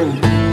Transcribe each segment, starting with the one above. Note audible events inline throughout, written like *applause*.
Boom.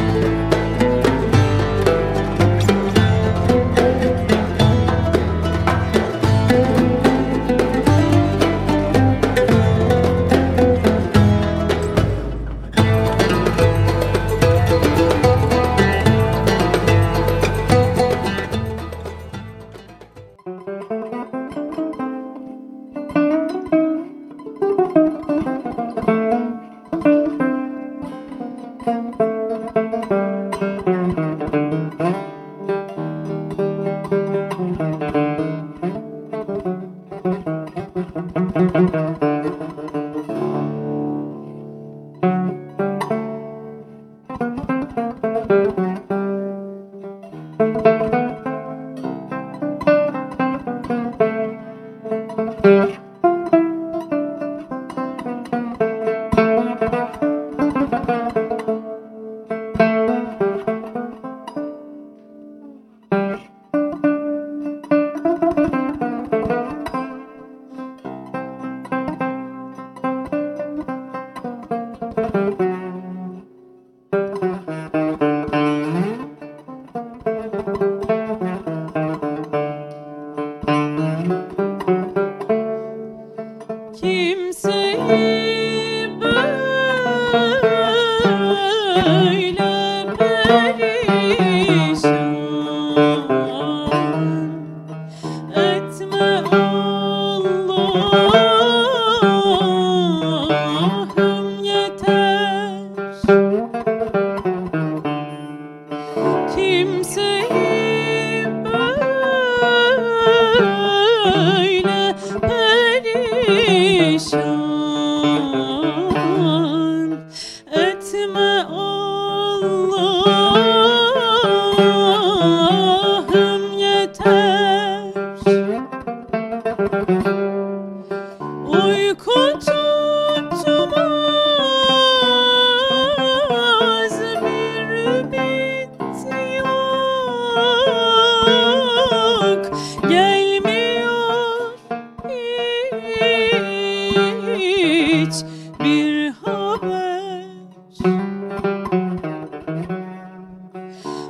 mi haber?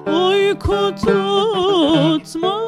Uyku tutmaz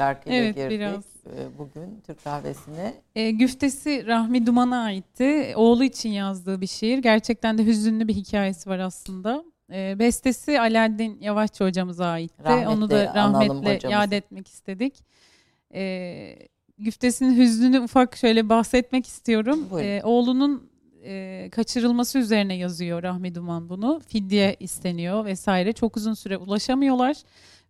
şarkıyla evet, girdik biraz. E, bugün Türk kahvesine. E, güftesi Rahmi Duman'a aitti. Oğlu için yazdığı bir şiir. Gerçekten de hüzünlü bir hikayesi var aslında. E, bestesi Alaaddin Yavaşçı hocamıza aitti. Rahmetli, Onu da rahmetle yad etmek istedik. E, güftesinin hüznünü ufak şöyle bahsetmek istiyorum. E, oğlunun e, kaçırılması üzerine yazıyor Rahmi Duman bunu. Fidye isteniyor vesaire. Çok uzun süre ulaşamıyorlar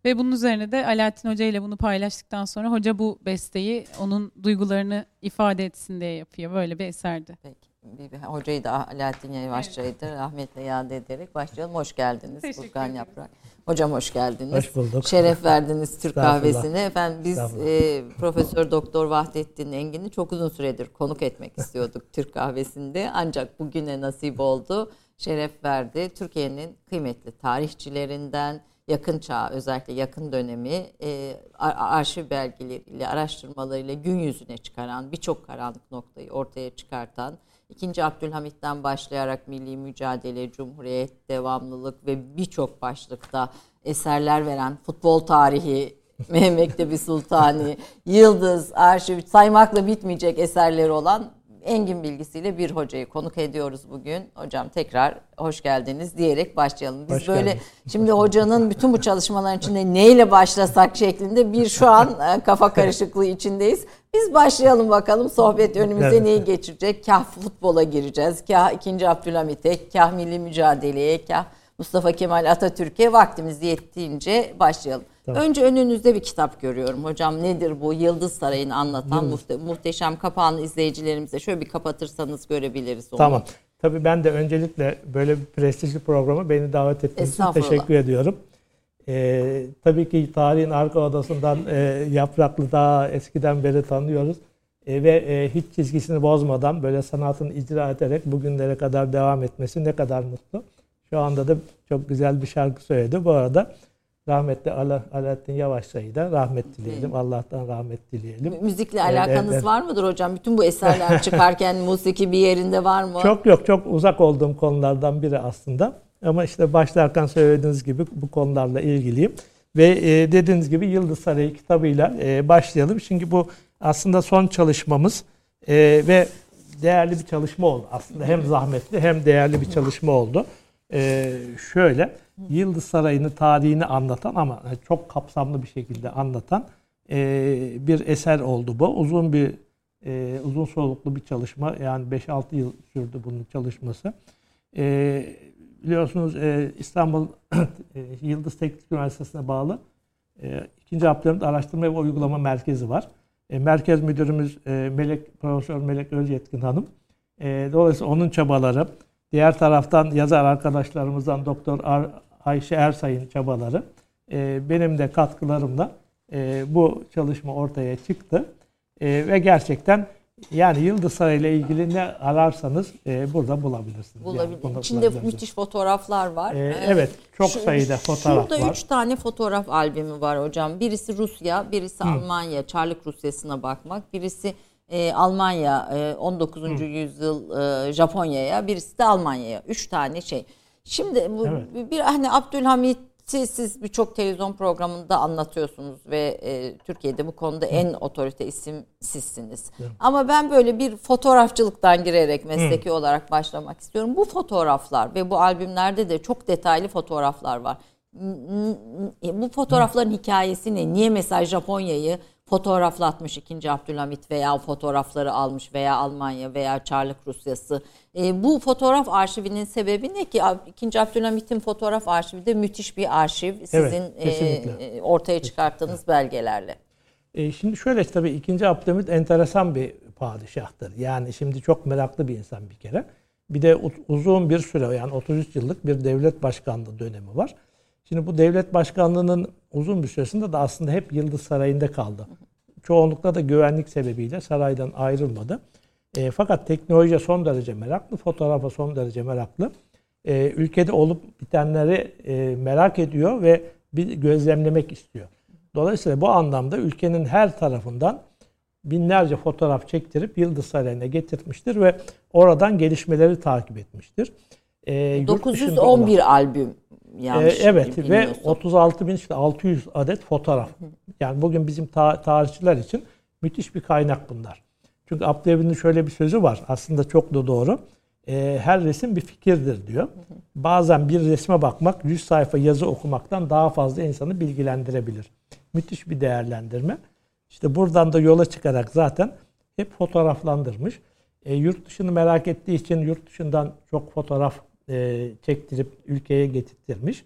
Ve bunun üzerine de Alaaddin Hoca ile bunu paylaştıktan sonra hoca bu besteyi onun duygularını ifade etsin diye yapıyor. Böyle bir eserdi. Peki. Bir, bir, hocayı da Alaaddin Yavaşça'yı da rahmetle yad ederek başlayalım. Hoş geldiniz Furkan Yaprak. Hocam hoş geldiniz. Hoş bulduk. Şeref verdiniz Türk kahvesine. Efendim biz e, Profesör Doktor Vahdettin Engin'i çok uzun süredir konuk etmek istiyorduk *laughs* Türk kahvesinde. Ancak bugüne nasip oldu. Şeref verdi. Türkiye'nin kıymetli tarihçilerinden, yakın çağ özellikle yakın dönemi e, arşiv belgeleriyle, araştırmalarıyla gün yüzüne çıkaran, birçok karanlık noktayı ortaya çıkartan, 2. Abdülhamit'ten başlayarak milli mücadele, cumhuriyet, devamlılık ve birçok başlıkta eserler veren futbol tarihi, *laughs* Mehmektebi Sultani, Yıldız, Arşiv saymakla bitmeyecek eserleri olan engin bilgisiyle bir hocayı konuk ediyoruz bugün. Hocam tekrar hoş geldiniz diyerek başlayalım. Biz hoş böyle geldiniz. şimdi hocanın bütün bu çalışmaların içinde neyle başlasak şeklinde bir şu an e, kafa karışıklığı içindeyiz. Biz başlayalım bakalım sohbet önümüze evet. neyi geçirecek? Kah futbola gireceğiz, kah 2. Abdülhamit'e, kah milli mücadeleye, kah Mustafa Kemal Atatürk'e vaktimiz yettiğince başlayalım. Tamam. Önce önünüzde bir kitap görüyorum hocam. Nedir bu? Yıldız Sarayı'nı anlatan muhte- muhteşem kapağını izleyicilerimize şöyle bir kapatırsanız görebiliriz onu. Tamam. Tabii ben de öncelikle böyle bir prestijli programa beni davet ettiğiniz için teşekkür ediyorum. Ee, tabii ki tarihin arka odasından e, Yapraklı daha eskiden beri tanıyoruz. E, ve e, hiç çizgisini bozmadan böyle sanatını icra ederek bugünlere kadar devam etmesi ne kadar mutlu. Şu anda da çok güzel bir şarkı söyledi. Bu arada rahmetli Ala, Alaaddin Yavaşçı'yı da rahmet dileyelim. Allah'tan rahmet dileyelim. Müzikle alakanız evet, var mıdır hocam? Bütün bu eserler *laughs* çıkarken musiki bir yerinde var mı? Çok yok. Çok uzak olduğum konulardan biri aslında. Ama işte başlarken söylediğiniz gibi bu konularla ilgiliyim. Ve e, dediğiniz gibi Yıldız Sarayı kitabıyla e, başlayalım. Çünkü bu aslında son çalışmamız e, ve değerli bir çalışma oldu. Aslında hem zahmetli hem değerli bir çalışma oldu. E, şöyle, Yıldız Sarayı'nın tarihini anlatan ama çok kapsamlı bir şekilde anlatan e, bir eser oldu bu. Uzun bir e, uzun soluklu bir çalışma. Yani 5-6 yıl sürdü bunun çalışması. E, biliyorsunuz e, İstanbul *clears throat* e, Yıldız Teknik Üniversitesi'ne bağlı e, 2. Abdülhamit Araştırma ve Uygulama Merkezi var. E, merkez müdürümüz e, Melek Profesör Melek Özyetkin Hanım. E, dolayısıyla onun çabaları, diğer taraftan yazar arkadaşlarımızdan Doktor Ar Ayşe Ersay'ın çabaları, e, benim de katkılarımla e, bu çalışma ortaya çıktı. E, ve gerçekten yani Yıldız Sarayı ile ilgili ne ararsanız e, burada bulabilirsiniz. Bulabilir. Yani İçinde müthiş fotoğraflar var. E, evet, çok Şu, sayıda fotoğraf şurada var. Şurada üç tane fotoğraf albümü var hocam. Birisi Rusya, birisi Hı. Almanya, Çarlık Rusyası'na bakmak. Birisi e, Almanya, e, 19. Hı. yüzyıl e, Japonya'ya, birisi de Almanya'ya. Üç tane şey. Şimdi bu evet. bir hani Abdülhamit siz birçok televizyon programında anlatıyorsunuz ve e, Türkiye'de bu konuda en otorite isim sizsiniz. Evet. Ama ben böyle bir fotoğrafçılıktan girerek mesleki Hı. olarak başlamak istiyorum. Bu fotoğraflar ve bu albümlerde de çok detaylı fotoğraflar var. Bu fotoğrafların Hı. hikayesi ne? Niye mesela Japonya'yı fotoğraflatmış 2. Abdülhamit veya fotoğrafları almış veya Almanya veya Çarlık Rusyası. E, bu fotoğraf arşivinin sebebi ne ki? 2. Abdülhamit'in fotoğraf arşivi de müthiş bir arşiv. Sizin evet, e, ortaya çıkarttığınız kesinlikle. belgelerle. E, şimdi şöyle tabii 2. Abdülhamit enteresan bir padişahtır. Yani şimdi çok meraklı bir insan bir kere. Bir de uzun bir süre yani 33 yıllık bir devlet başkanlığı dönemi var. Şimdi bu devlet başkanlığının uzun bir süresinde de aslında hep Yıldız Sarayı'nda kaldı. Çoğunlukla da güvenlik sebebiyle saraydan ayrılmadı. E, fakat teknolojiye son derece meraklı, fotoğrafa son derece meraklı. E, ülkede olup bitenleri e, merak ediyor ve bir gözlemlemek istiyor. Dolayısıyla bu anlamda ülkenin her tarafından binlerce fotoğraf çektirip Yıldız Sarayı'na getirmiştir ve oradan gelişmeleri takip etmiştir. E, 911 olan, albüm yanlış e, Evet ve 36 bin işte 600 adet fotoğraf. Yani bugün bizim ta- tarihçiler için müthiş bir kaynak bunlar. Çünkü Abdülhamid'in şöyle bir sözü var. Aslında çok da doğru. E, her resim bir fikirdir diyor. Bazen bir resme bakmak 100 sayfa yazı okumaktan daha fazla insanı bilgilendirebilir. Müthiş bir değerlendirme. İşte buradan da yola çıkarak zaten hep fotoğraflandırmış. E, yurt dışını merak ettiği için yurt dışından çok fotoğraf e, çektirip ülkeye getirttirmiş.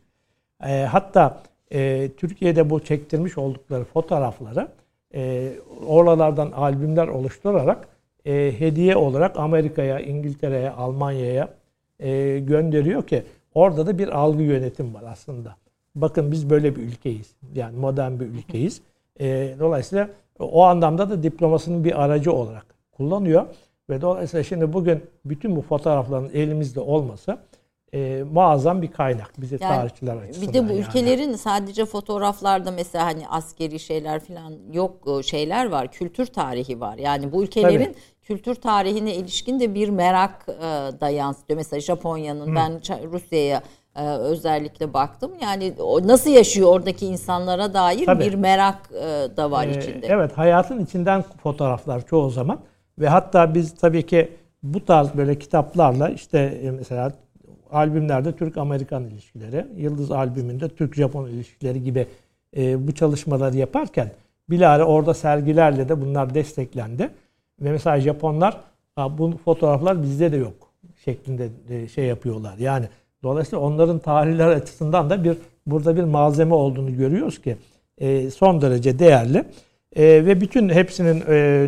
E, hatta e, Türkiye'de bu çektirmiş oldukları fotoğrafları e, oralardan albümler oluşturarak e, hediye olarak Amerika'ya, İngiltere'ye, Almanya'ya e, gönderiyor ki orada da bir algı yönetim var aslında. Bakın biz böyle bir ülkeyiz. Yani modern bir ülkeyiz. E, dolayısıyla o anlamda da diplomasının bir aracı olarak kullanıyor. Ve dolayısıyla şimdi bugün bütün bu fotoğrafların elimizde olması e, muazzam bir kaynak bize yani, tarihçiler açısından. Bir de bu yani. ülkelerin sadece fotoğraflarda mesela hani askeri şeyler falan yok e, şeyler var. Kültür tarihi var. Yani bu ülkelerin Tabii. kültür tarihine ilişkin de bir merak e, da yansıtıyor. Mesela Japonya'nın ben Rusya'ya e, özellikle baktım. Yani o nasıl yaşıyor oradaki insanlara dair Tabii. bir merak e, da var ee, içinde. Evet, hayatın içinden fotoğraflar çoğu zaman ve hatta biz tabii ki bu tarz böyle kitaplarla işte e, mesela albümlerde Türk-Amerikan ilişkileri, Yıldız albümünde Türk-Japon ilişkileri gibi e, bu çalışmaları yaparken bilahare orada sergilerle de bunlar desteklendi. Ve mesela Japonlar bu fotoğraflar bizde de yok şeklinde e, şey yapıyorlar. Yani dolayısıyla onların tarihler açısından da bir burada bir malzeme olduğunu görüyoruz ki e, son derece değerli. E, ve bütün hepsinin e,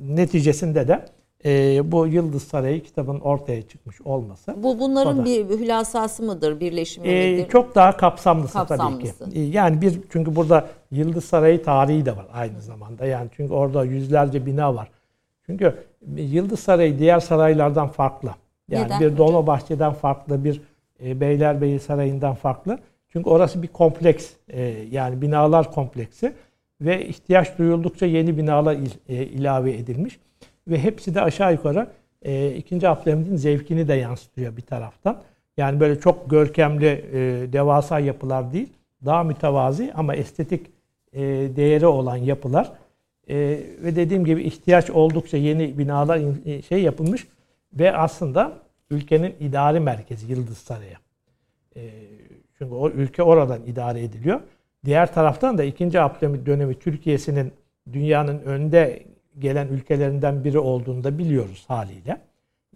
neticesinde de e, bu Yıldız Sarayı kitabın ortaya çıkmış olması. Bu bunların da, bir hülasası mıdır, birleşimi e, midir? Çok daha kapsamlısı, kapsamlısı tabii ki. E, yani bir çünkü burada Yıldız Sarayı tarihi de var aynı zamanda. Yani çünkü orada yüzlerce bina var. Çünkü Yıldız Sarayı diğer saraylardan farklı. Yani Neden? bir Dolmabahçe'den farklı, bir e, Beylerbeyi Sarayı'ndan farklı. Çünkü orası bir kompleks. E, yani binalar kompleksi ve ihtiyaç duyuldukça yeni binalar e, ilave edilmiş ve hepsi de aşağı yukarı e, ikinci Abdülhamid'in zevkini de yansıtıyor bir taraftan. Yani böyle çok görkemli, e, devasa yapılar değil, daha mütevazi ama estetik e, değeri olan yapılar. E, ve dediğim gibi ihtiyaç oldukça yeni binalar e, şey yapılmış ve aslında ülkenin idari merkezi Yıldız Sarayı. E, çünkü o ülke oradan idare ediliyor. Diğer taraftan da ikinci Abdülhamid dönemi Türkiye'sinin dünyanın önde gelen ülkelerinden biri olduğunu da biliyoruz haliyle.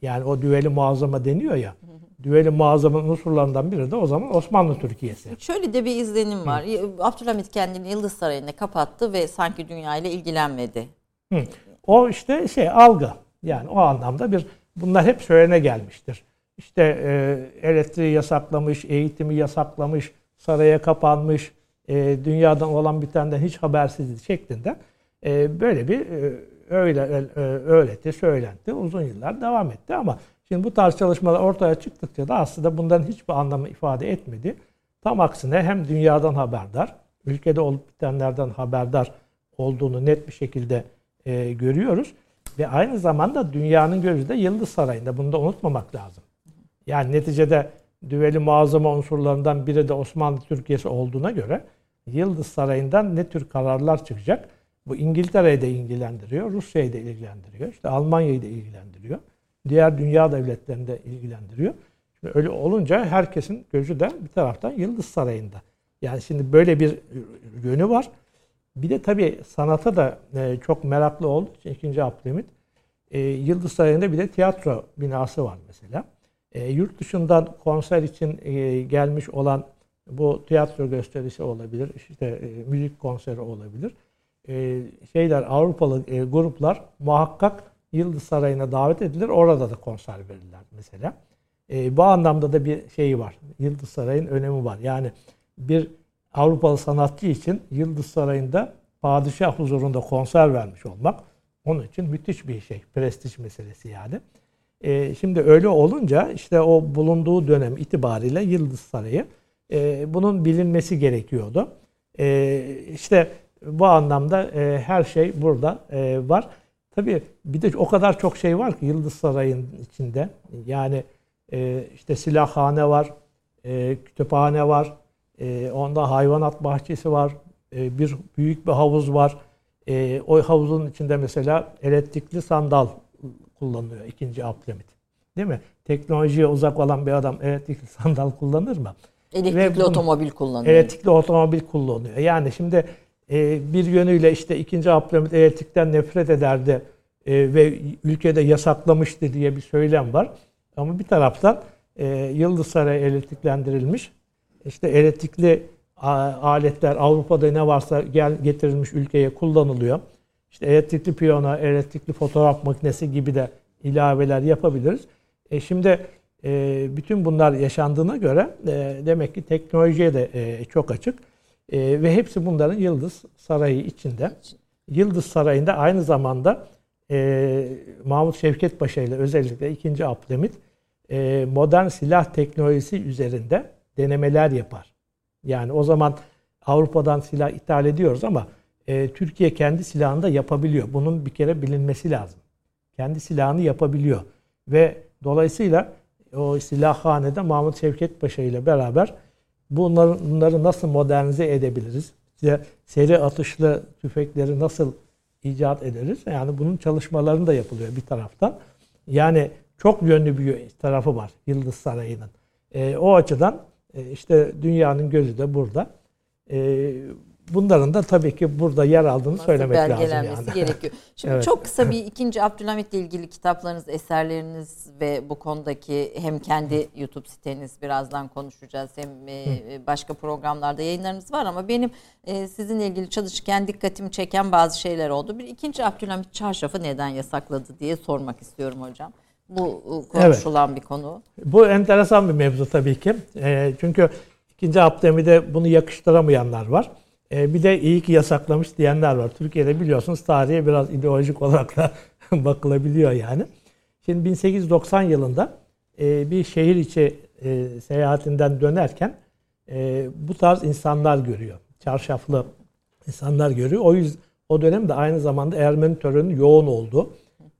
Yani o düveli muazzama deniyor ya. Düveli muazzamın unsurlarından biri de o zaman Osmanlı Türkiye'si. Şöyle de bir izlenim var. Hı. Abdülhamit kendini Yıldız Sarayı'na kapattı ve sanki dünyayla ilgilenmedi. Hı. O işte şey algı. Yani o anlamda bir bunlar hep söylene gelmiştir. İşte e, elektriği yasaklamış, eğitimi yasaklamış, saraya kapanmış, e, dünyadan olan bitenden hiç habersiz şeklinde e, böyle bir e, öyle e, öğreti, söylenti uzun yıllar devam etti ama şimdi bu tarz çalışmalar ortaya çıktıkça da aslında bundan hiçbir anlamı ifade etmedi. Tam aksine hem dünyadan haberdar, ülkede olup bitenlerden haberdar olduğunu net bir şekilde e, görüyoruz. Ve aynı zamanda dünyanın gözü de Yıldız Sarayı'nda. Bunu da unutmamak lazım. Yani neticede düveli muazzama unsurlarından biri de Osmanlı Türkiye'si olduğuna göre Yıldız Sarayı'ndan ne tür kararlar çıkacak? Bu İngiltere'yi de ilgilendiriyor, Rusya'yı da ilgilendiriyor, işte Almanya'yı da ilgilendiriyor. Diğer dünya devletlerini de ilgilendiriyor. Şimdi öyle olunca herkesin gözü de bir taraftan Yıldız Sarayı'nda. Yani şimdi böyle bir yönü var. Bir de tabii sanata da e, çok meraklı olduğu için 2. Abdülhamit e, Yıldız Sarayı'nda bir de tiyatro binası var mesela. E, yurt dışından konser için gelmiş olan bu tiyatro gösterisi olabilir, işte müzik konseri olabilir e, şeyler Avrupalı e, gruplar muhakkak Yıldız Sarayı'na davet edilir. Orada da konser verirler mesela. E, bu anlamda da bir şey var. Yıldız Sarayı'nın önemi var. Yani bir Avrupalı sanatçı için Yıldız Sarayı'nda padişah huzurunda konser vermiş olmak onun için müthiş bir şey. Prestij meselesi yani. Şimdi öyle olunca işte o bulunduğu dönem itibariyle Yıldız Sarayı bunun bilinmesi gerekiyordu. E, işte bu anlamda e, her şey burada e, var. Tabii bir de o kadar çok şey var ki Yıldız Sarayı'nın içinde. Yani e, işte silahhane var, e, kütüphane var, e, onda hayvanat bahçesi var, e, bir büyük bir havuz var. E, o havuzun içinde mesela elektrikli sandal kullanılıyor ikinci Abdülhamit. Değil mi? Teknolojiye uzak olan bir adam elektrikli sandal kullanır mı? Elektrikli Ve otomobil kullanıyor. Elektrikli otomobil kullanıyor. Yani şimdi e, bir yönüyle işte ikinci Abdülhamit elektrikten nefret ederdi e, ve ülkede yasaklamıştı diye bir söylem var. Ama bir taraftan e, Yıldız Sarayı elektriklendirilmiş. İşte elektrikli aletler Avrupa'da ne varsa gel getirilmiş ülkeye kullanılıyor. İşte elektrikli piyano, elektrikli fotoğraf makinesi gibi de ilaveler yapabiliriz. E şimdi e, bütün bunlar yaşandığına göre e, demek ki teknolojiye de e, çok açık. E, ve hepsi bunların Yıldız Sarayı içinde. Yıldız Sarayı'nda aynı zamanda e, Mahmut Şevket Paşa ile özellikle 2. Abdülhamit e, modern silah teknolojisi üzerinde denemeler yapar. Yani o zaman Avrupa'dan silah ithal ediyoruz ama e, Türkiye kendi silahını da yapabiliyor. Bunun bir kere bilinmesi lazım. Kendi silahını yapabiliyor. Ve dolayısıyla o silahhanede Mahmut Şevket Paşa ile beraber bunları, bunları nasıl modernize edebiliriz? İşte seri atışlı tüfekleri nasıl icat ederiz? Yani bunun çalışmalarını da yapılıyor bir taraftan. Yani çok yönlü bir tarafı var Yıldız Sarayı'nın. E, o açıdan e, işte dünyanın gözü de burada. E, bunların da tabii ki burada yer aldığını Nasıl söylemek lazım. Yani. gerekiyor. *laughs* Şimdi evet. çok kısa bir ikinci Abdülhamit ile ilgili kitaplarınız, eserleriniz ve bu konudaki hem kendi YouTube siteniz birazdan konuşacağız hem e, başka programlarda yayınlarınız var ama benim e, sizinle ilgili çalışırken dikkatimi çeken bazı şeyler oldu. Bir ikinci Abdülhamit çarşafı neden yasakladı diye sormak istiyorum hocam. Bu konuşulan evet. bir konu. Bu enteresan bir mevzu tabii ki. E, çünkü ikinci Abdülhamit'e bunu yakıştıramayanlar var. E, bir de iyi ki yasaklamış diyenler var. Türkiye'de biliyorsunuz tarihe biraz ideolojik olarak da *laughs* bakılabiliyor yani. Şimdi 1890 yılında e, bir şehir içi e, seyahatinden dönerken e, bu tarz insanlar görüyor. Çarşaflı insanlar görüyor. O yüzden o dönemde aynı zamanda Ermeni törünün yoğun olduğu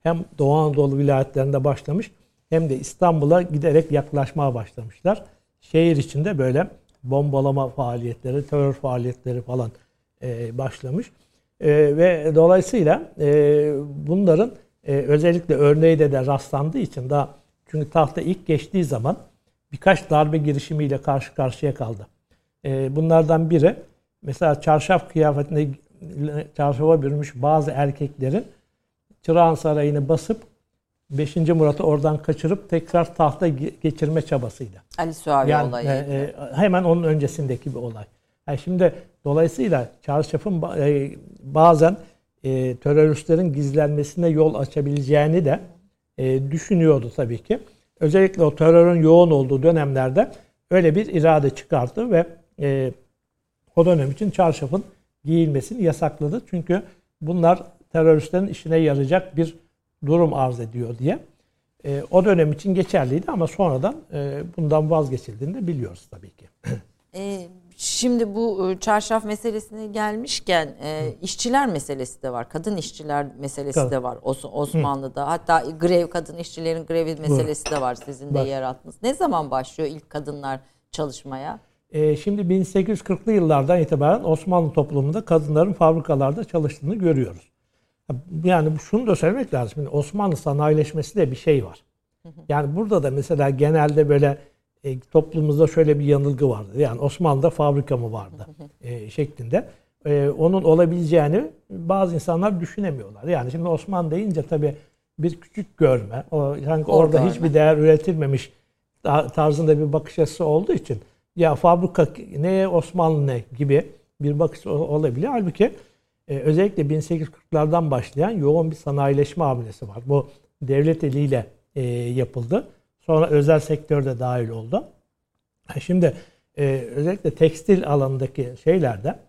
hem Doğu Anadolu vilayetlerinde başlamış hem de İstanbul'a giderek yaklaşmaya başlamışlar. Şehir içinde böyle bombalama faaliyetleri, terör faaliyetleri falan e, başlamış. E, ve dolayısıyla e, bunların e, özellikle örneği de de rastlandığı için daha çünkü tahta ilk geçtiği zaman birkaç darbe girişimiyle karşı karşıya kaldı. E, bunlardan biri mesela çarşaf kıyafetinde çarşafa bürünmüş bazı erkeklerin Çırağan Sarayı'nı basıp 5. Murat'ı oradan kaçırıp tekrar tahta geçirme çabasıydı. Ali Suavi yani, olayı. E, e, hemen onun öncesindeki bir olay. Yani şimdi dolayısıyla çarşafın e, bazen e, teröristlerin gizlenmesine yol açabileceğini de e, düşünüyordu tabii ki. Özellikle o terörün yoğun olduğu dönemlerde öyle bir irade çıkarttı ve e, o dönem için çarşafın giyilmesini yasakladı. Çünkü bunlar teröristlerin işine yarayacak bir durum arz ediyor diye. E, o dönem için geçerliydi ama sonradan e, bundan vazgeçildiğini de biliyoruz tabii ki. *clears throat* E, şimdi bu e, çarşaf meselesine gelmişken e, işçiler meselesi de var. Kadın işçiler meselesi Tabii. de var Os Osmanlı'da. Hı. Hatta grev kadın işçilerin grevi meselesi de var sizin de yer attınız. Ne zaman başlıyor ilk kadınlar çalışmaya? E, şimdi 1840'lı yıllardan itibaren Osmanlı toplumunda kadınların fabrikalarda çalıştığını görüyoruz. Yani şunu da söylemek lazım. Şimdi Osmanlı sanayileşmesi de bir şey var. Yani burada da mesela genelde böyle e, toplumumuzda şöyle bir yanılgı vardı. Yani Osmanlı'da fabrika mı vardı e, şeklinde. E, onun olabileceğini bazı insanlar düşünemiyorlar. Yani şimdi Osmanlı deyince tabii bir küçük görme, o sanki orada, orada hiçbir değer üretilmemiş tarzında bir bakış açısı olduğu için ya fabrika ne Osmanlı ne gibi bir bakış olabilir. Halbuki e, özellikle 1840'lardan başlayan yoğun bir sanayileşme hamlesi var. Bu devlet eliyle e, yapıldı. Sonra özel sektör de dahil oldu. Şimdi e, özellikle tekstil alanındaki şeylerde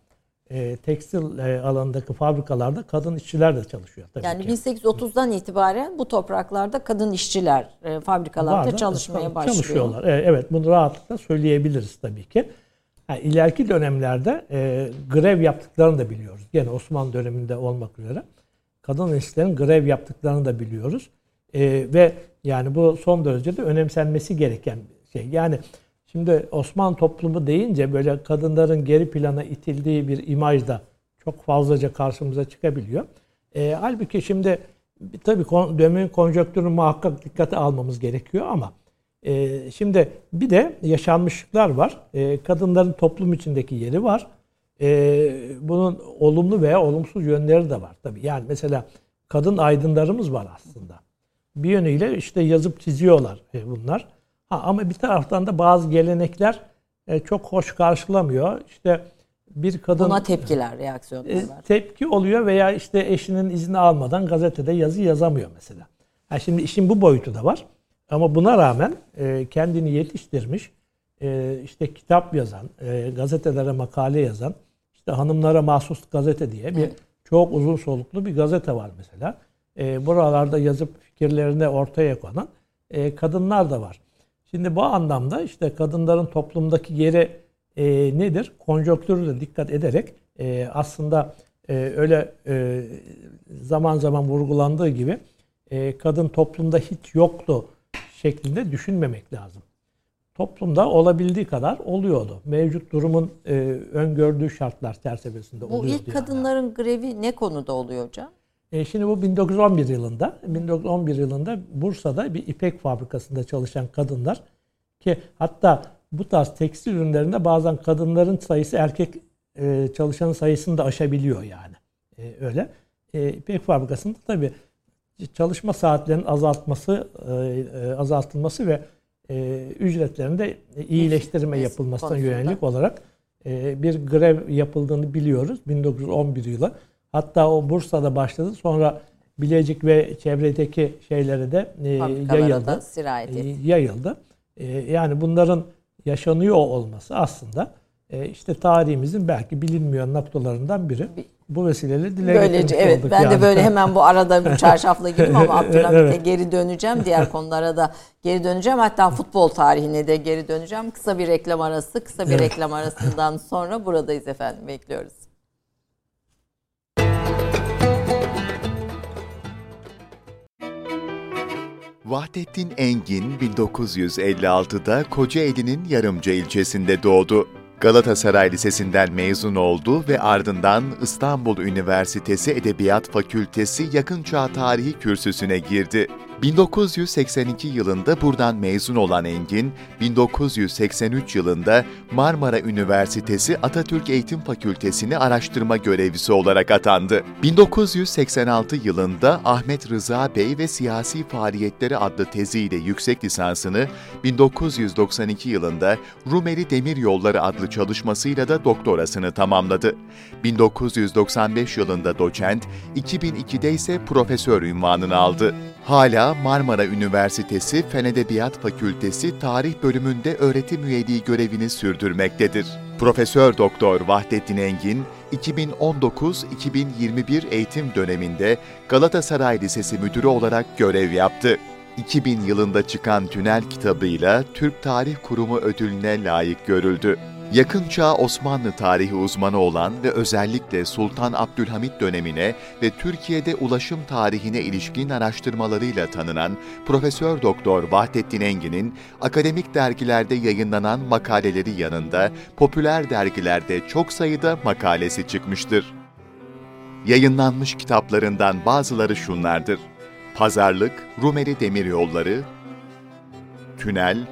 e, tekstil e, alanındaki fabrikalarda kadın işçiler de çalışıyor. Tabii yani ki. 1830'dan itibaren bu topraklarda kadın işçiler e, fabrikalarda Vardı, çalışmaya başlıyor. Çalışıyorlar. E, evet bunu rahatlıkla söyleyebiliriz tabii ki. Yani ileriki dönemlerde e, grev yaptıklarını da biliyoruz. Gene Osmanlı döneminde olmak üzere. Kadın işçilerin grev yaptıklarını da biliyoruz. E, ve yani bu son derece de önemsenmesi gereken bir şey. Yani şimdi Osmanlı toplumu deyince böyle kadınların geri plana itildiği bir imaj da çok fazlaca karşımıza çıkabiliyor. E, halbuki şimdi tabii dönemin konjonktürünü muhakkak dikkate almamız gerekiyor ama e, şimdi bir de yaşanmışlıklar var. E, kadınların toplum içindeki yeri var. E, bunun olumlu veya olumsuz yönleri de var. Tabii yani mesela kadın aydınlarımız var aslında. Bir yönüyle işte yazıp çiziyorlar e, bunlar. Ha, ama bir taraftan da bazı gelenekler e, çok hoş karşılamıyor. İşte bir kadın buna tepkiler, reaksiyonlar e, var. Tepki oluyor veya işte eşinin izni almadan gazetede yazı yazamıyor mesela. Yani şimdi işin bu boyutu da var. Ama buna rağmen e, kendini yetiştirmiş, e, işte kitap yazan, e, gazetelere makale yazan, işte hanımlara mahsus gazete diye bir çok uzun soluklu bir gazete var mesela. E, buralarda yazıp fikirlerini ortaya konan e, kadınlar da var. Şimdi bu anlamda işte kadınların toplumdaki yeri e, nedir? Konjonktürü de dikkat ederek e, aslında e, öyle e, zaman zaman vurgulandığı gibi e, kadın toplumda hiç yoktu şeklinde düşünmemek lazım. Toplumda olabildiği kadar oluyordu. Mevcut durumun e, öngördüğü şartlar çerçevesinde oluyordu. Bu ilk kadınların yani. grevi ne konuda oluyor hocam? E, şimdi bu 1911 yılında, 1911 yılında Bursa'da bir ipek fabrikasında çalışan kadınlar ki hatta bu tarz tekstil ürünlerinde bazen kadınların sayısı erkek e, çalışanın sayısını da aşabiliyor yani. E, öyle. E, ipek fabrikasında tabii çalışma saatlerinin azaltması, e, e, azaltılması ve e, ücretlerinde iyileştirme yapılmasına yönelik olarak bir grev yapıldığını biliyoruz 1911 yılı. Hatta o Bursa'da başladı. Sonra Bilecik ve çevredeki şeylere de yayıldı. Yayıldı. Yani bunların yaşanıyor olması aslında işte tarihimizin belki bilinmeyen noktalarından biri. Bu vesileyle dile Böylece evet ben yani. de böyle hemen bu arada bir *laughs* çarşafla girdim ama Abdülhamit'e evet. geri döneceğim. Diğer konulara da geri döneceğim. Hatta futbol tarihine de geri döneceğim. Kısa bir reklam arası. Kısa bir evet. reklam arasından sonra buradayız efendim. Bekliyoruz. Vahdettin Engin 1956'da Kocaeli'nin Yarımca ilçesinde doğdu. Galatasaray Lisesi'nden mezun oldu ve ardından İstanbul Üniversitesi Edebiyat Fakültesi Yakınçağ Tarihi kürsüsüne girdi. 1982 yılında buradan mezun olan Engin, 1983 yılında Marmara Üniversitesi Atatürk Eğitim Fakültesini araştırma görevlisi olarak atandı. 1986 yılında Ahmet Rıza Bey ve Siyasi Faaliyetleri adlı teziyle yüksek lisansını, 1992 yılında Rumeli Demir Yolları adlı çalışmasıyla da doktorasını tamamladı. 1995 yılında doçent, 2002'de ise profesör ünvanını aldı. Hala Marmara Üniversitesi Fen Edebiyat Fakültesi Tarih Bölümünde öğretim üyeliği görevini sürdürmektedir. Profesör Doktor Vahdettin Engin, 2019-2021 eğitim döneminde Galatasaray Lisesi Müdürü olarak görev yaptı. 2000 yılında çıkan Tünel kitabıyla Türk Tarih Kurumu ödülüne layık görüldü. Yakın çağ Osmanlı tarihi uzmanı olan ve özellikle Sultan Abdülhamit dönemine ve Türkiye'de ulaşım tarihine ilişkin araştırmalarıyla tanınan Profesör Doktor Vahdettin Engin'in akademik dergilerde yayınlanan makaleleri yanında popüler dergilerde çok sayıda makalesi çıkmıştır. Yayınlanmış kitaplarından bazıları şunlardır. Pazarlık, Rumeli Demiryolları, Tünel,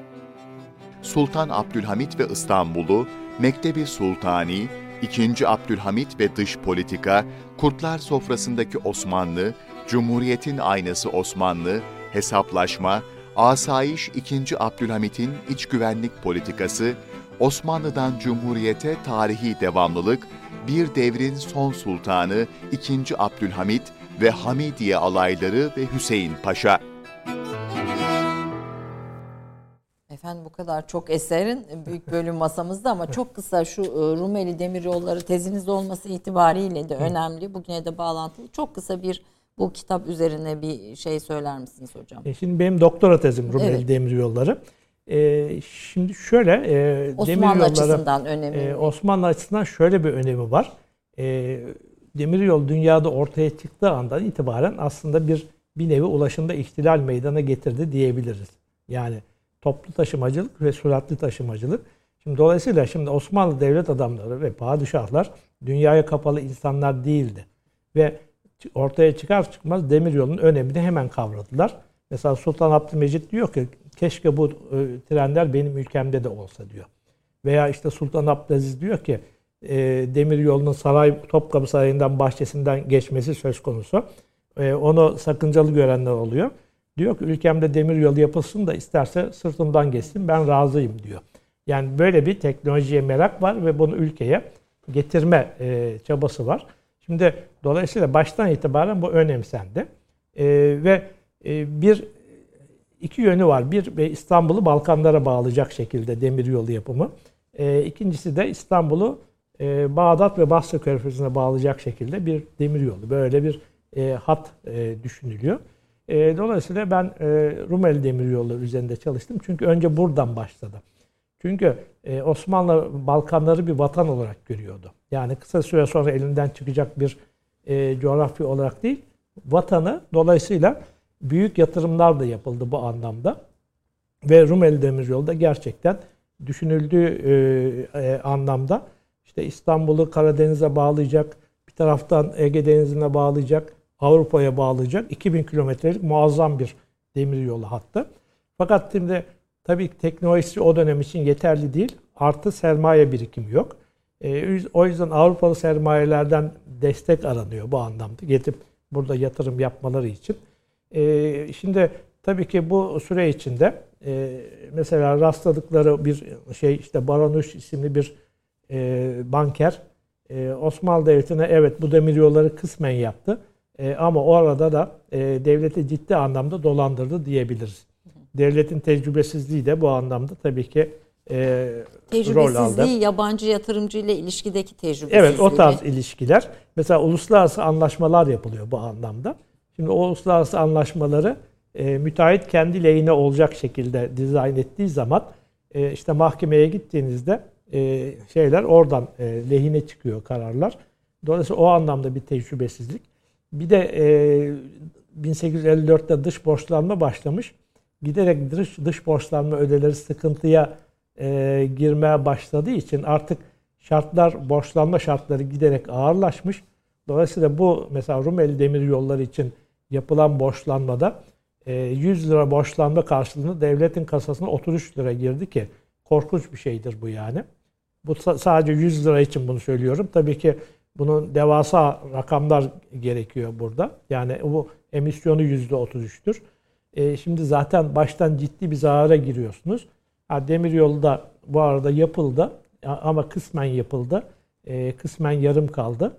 Sultan Abdülhamit ve İstanbul'u, Mektebi Sultani, II. Abdülhamit ve Dış Politika, Kurtlar Sofrasındaki Osmanlı, Cumhuriyetin Aynası Osmanlı, Hesaplaşma, Asayiş II. Abdülhamit'in iç güvenlik politikası, Osmanlı'dan Cumhuriyete tarihi devamlılık, bir devrin son sultanı II. Abdülhamit ve Hamidiye alayları ve Hüseyin Paşa. Efendim bu kadar çok eserin büyük bölüm masamızda ama çok kısa şu e, Rumeli Demiryolları teziniz olması itibariyle de önemli. Bugüne de bağlantılı. Çok kısa bir bu kitap üzerine bir şey söyler misiniz hocam? E şimdi benim doktora tezim Rumeli evet. Demiryolları. Ee, şimdi şöyle e, Osmanlı açısından önemli. E, Osmanlı açısından şöyle bir önemi var. E, demiryol dünyada ortaya çıktığı andan itibaren aslında bir bir nevi ulaşımda ihtilal meydana getirdi diyebiliriz. Yani toplu taşımacılık ve süratli taşımacılık. Şimdi dolayısıyla şimdi Osmanlı devlet adamları ve padişahlar dünyaya kapalı insanlar değildi. Ve ortaya çıkar çıkmaz demiryolunun önemini hemen kavradılar. Mesela Sultan Abdülmecit diyor ki keşke bu e, trenler benim ülkemde de olsa diyor. Veya işte Sultan Abdülaziz diyor ki e, demir yolunun saray Topkapı Sarayı'ndan bahçesinden geçmesi söz konusu. E, onu sakıncalı görenler oluyor. Diyor ki ülkemde demir yolu yapılsın da isterse sırtımdan geçsin ben razıyım diyor. Yani böyle bir teknolojiye merak var ve bunu ülkeye getirme e, çabası var. Şimdi dolayısıyla baştan itibaren bu önemsendi. E, ve e, bir iki yönü var. Bir İstanbul'u Balkanlara bağlayacak şekilde demiryolu yapımı. E, ikincisi de İstanbul'u e, Bağdat ve Basra Körfezi'ne bağlayacak şekilde bir demiryolu. Böyle bir e, hat e, düşünülüyor. E, dolayısıyla ben e, Rumeli Demiryolu üzerinde çalıştım. Çünkü önce buradan başladı. Çünkü e, Osmanlı Balkanları bir vatan olarak görüyordu. Yani kısa süre sonra elinden çıkacak bir e, coğrafya olarak değil, vatanı dolayısıyla büyük yatırımlar da yapıldı bu anlamda. Ve Rumeli Demiryolu da gerçekten düşünüldüğü e, e, anlamda işte İstanbul'u Karadeniz'e bağlayacak, bir taraftan Ege Denizi'ne bağlayacak, Avrupa'ya bağlayacak 2000 kilometrelik muazzam bir demiryolu hattı. Fakat şimdi tabii teknolojisi o dönem için yeterli değil. Artı sermaye birikimi yok. E, o yüzden Avrupalı sermayelerden destek aranıyor bu anlamda. Getirip burada yatırım yapmaları için. E, şimdi tabii ki bu süre içinde e, mesela rastladıkları bir şey işte Baranuş isimli bir banker Osmanlı Devleti'ne evet bu demiryolları kısmen yaptı. E, ama o arada da e, devleti ciddi anlamda dolandırdı diyebiliriz. Devletin tecrübesizliği de bu anlamda tabii ki e, rol aldı. yabancı yatırımcı ile ilişkideki tecrübesizliği. Evet o tarz ilişkiler. Mesela uluslararası anlaşmalar yapılıyor bu anlamda. Şimdi o uluslararası anlaşmaları e, müteahhit kendi lehine olacak şekilde dizayn ettiği zaman e, işte mahkemeye gittiğinizde e, şeyler oradan e, lehine çıkıyor kararlar. Dolayısıyla o anlamda bir tecrübesizlik. Bir de e, 1854'te dış borçlanma başlamış. Giderek dış, dış borçlanma ödeleri sıkıntıya e, girmeye başladığı için artık şartlar, borçlanma şartları giderek ağırlaşmış. Dolayısıyla bu mesela Rumeli Demir Yolları için yapılan borçlanmada 100 e, lira borçlanma karşılığında devletin kasasına 33 lira girdi ki korkunç bir şeydir bu yani. Bu sadece 100 lira için bunu söylüyorum. Tabii ki bunun devasa rakamlar gerekiyor burada. Yani bu emisyonu %33'tür. E, şimdi zaten baştan ciddi bir zarara giriyorsunuz. Ha, demir yolu da bu arada yapıldı ama kısmen yapıldı. E, kısmen yarım kaldı.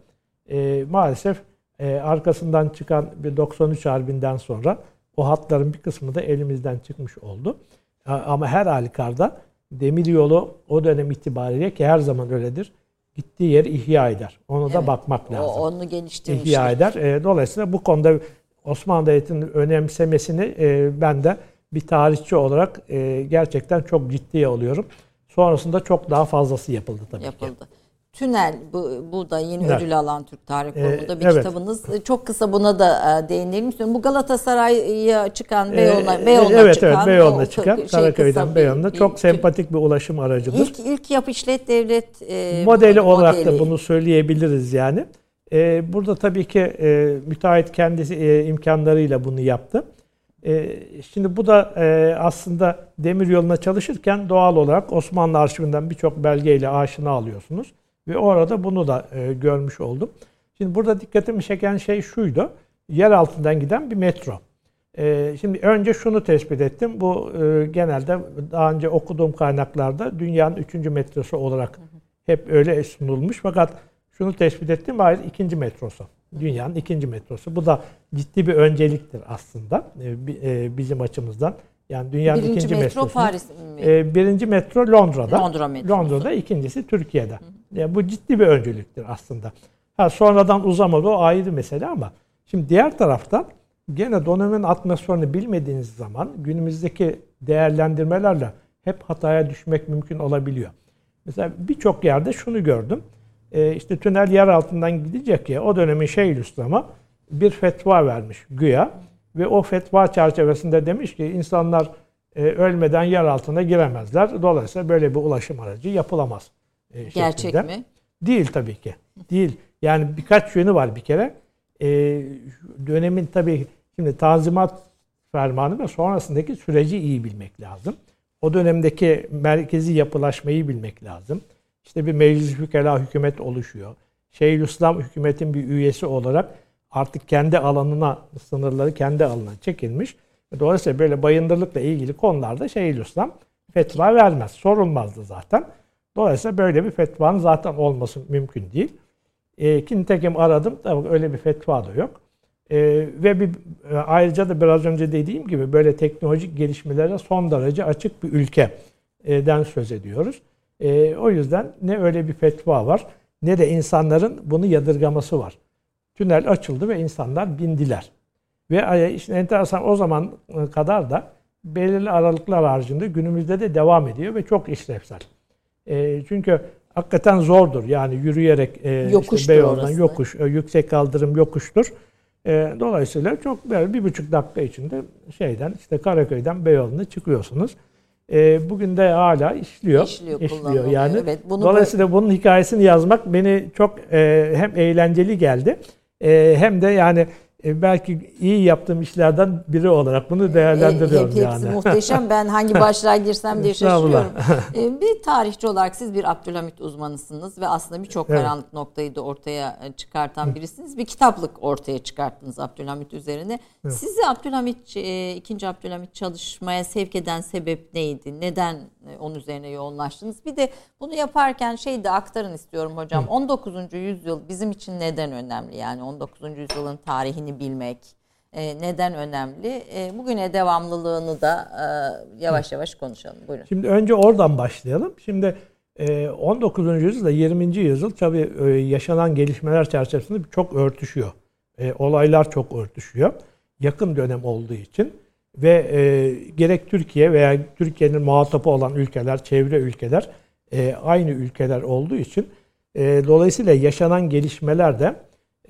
E, maalesef e, arkasından çıkan bir 93 Harbi'nden sonra o hatların bir kısmı da elimizden çıkmış oldu. Ama her halükarda demir yolu o dönem itibariyle ki her zaman öyledir gittiği yer ihya eder. Onu evet, da bakmak lazım. O, onu geliştirmiştir. İhya eder. E, dolayısıyla bu konuda Osmanlı Devleti'nin önemsemesini e, ben de bir tarihçi olarak e, gerçekten çok ciddiye alıyorum. Sonrasında çok daha fazlası yapıldı tabii yapıldı. ki. Tünel bu, bu da yeni evet. ödül alan Türk Tarih Kurumu'da ee, bir evet. kitabınız. E, çok kısa buna da e, değinelim istiyorum. Bu Galatasaray'a çıkan Beyoğlu'na ee, Beyoğlu'na evet, çıkan. Evet Beyoğlu'na çıkan şey, Karaköy'den Beyoğlu'na çok sempatik bir ulaşım aracıdır. İlk, ilk yap işlet devlet e, modeli olarak modeli. da bunu söyleyebiliriz yani. E, burada tabii ki e, müteahhit kendisi e, imkanlarıyla bunu yaptı. E, şimdi bu da e, aslında demir yoluna çalışırken doğal olarak Osmanlı arşivinden birçok belgeyle aşina alıyorsunuz. Ve orada bunu da e, görmüş oldum. Şimdi burada dikkatimi çeken şey şuydu. Yer altından giden bir metro. E, şimdi önce şunu tespit ettim. Bu e, genelde daha önce okuduğum kaynaklarda dünyanın üçüncü metrosu olarak hep öyle sunulmuş. Fakat şunu tespit ettim. Hayır ikinci metrosu. Dünyanın ikinci metrosu. Bu da ciddi bir önceliktir aslında e, e, bizim açımızdan. Yani dünyanın birinci ikinci metro. Paris mi? E, birinci metro Londra'da. Londra metrosu. Londra'da, ikincisi Türkiye'de. Hı. Yani bu ciddi bir önceliktir aslında. Ha sonradan uzamadı o ayrı mesele ama şimdi diğer taraftan gene dönemin atmosferini bilmediğiniz zaman günümüzdeki değerlendirmelerle hep hataya düşmek mümkün olabiliyor. Mesela birçok yerde şunu gördüm. E, işte tünel yer altından gidecek ya o dönemin Şeyhülislam'a bir fetva vermiş güya. Ve o fetva çerçevesinde demiş ki insanlar e, ölmeden yer altına giremezler. Dolayısıyla böyle bir ulaşım aracı yapılamaz. E, Gerçek mi? Değil tabii ki. Değil. Yani birkaç yönü var bir kere. E, dönemin tabii şimdi tanzimat fermanı ve sonrasındaki süreci iyi bilmek lazım. O dönemdeki merkezi yapılaşmayı bilmek lazım. İşte bir meclis fükela hükümet oluşuyor. Şeyhülislam hükümetin bir üyesi olarak artık kendi alanına sınırları kendi alanına çekilmiş. Dolayısıyla böyle bayındırlıkla ilgili konularda Şeyhülislam fetva vermez. Sorulmazdı zaten. Dolayısıyla böyle bir fetvanın zaten olması mümkün değil. E, nitekim aradım. Tabii öyle bir fetva da yok. E, ve bir, e, ayrıca da biraz önce dediğim gibi böyle teknolojik gelişmelere son derece açık bir ülkeden söz ediyoruz. E, o yüzden ne öyle bir fetva var ne de insanların bunu yadırgaması var. Tünel açıldı ve insanlar bindiler. Ve işte enteresan o zaman kadar da belirli aralıklar haricinde günümüzde de devam ediyor ve çok işlevsel. E, çünkü hakikaten zordur. Yani yürüyerek e, işte Beyoğlu'ndan yokuş, e, yüksek kaldırım yokuştur. E, dolayısıyla çok böyle bir buçuk dakika içinde şeyden işte Karaköy'den Beyoğlu'na çıkıyorsunuz. E, bugün de hala işliyor. İşliyor, işliyor yani. Evet, bunu Dolayısıyla böyle... bunun hikayesini yazmak beni çok e, hem eğlenceli geldi hem de yani e, belki iyi yaptığım işlerden biri olarak bunu değerlendiriyorum e, hepsi yani. Hepsi muhteşem. Ben hangi *laughs* başlığa girsem diye şaşırıyorum. *laughs* e, bir tarihçi olarak siz bir Abdülhamit uzmanısınız ve aslında birçok evet. karanlık noktayı da ortaya e, çıkartan birisiniz. Bir kitaplık ortaya çıkarttınız Abdülhamit üzerine. Evet. Sizi Abdülhamit, e, ikinci Abdülhamit çalışmaya sevk eden sebep neydi? Neden e, onun üzerine yoğunlaştınız? Bir de bunu yaparken şey de aktarın istiyorum hocam. Hı. 19. yüzyıl bizim için neden önemli? Yani 19. yüzyılın tarihini tarihini bilmek e, neden önemli? E, bugüne devamlılığını da e, yavaş yavaş konuşalım. Buyurun. Şimdi önce oradan başlayalım. Şimdi 19. yüzyılda 20. yüzyıl tabii yaşanan gelişmeler çerçevesinde çok örtüşüyor. Olaylar çok örtüşüyor. Yakın dönem olduğu için ve gerek Türkiye veya Türkiye'nin muhatabı olan ülkeler, çevre ülkeler aynı ülkeler olduğu için dolayısıyla yaşanan gelişmeler de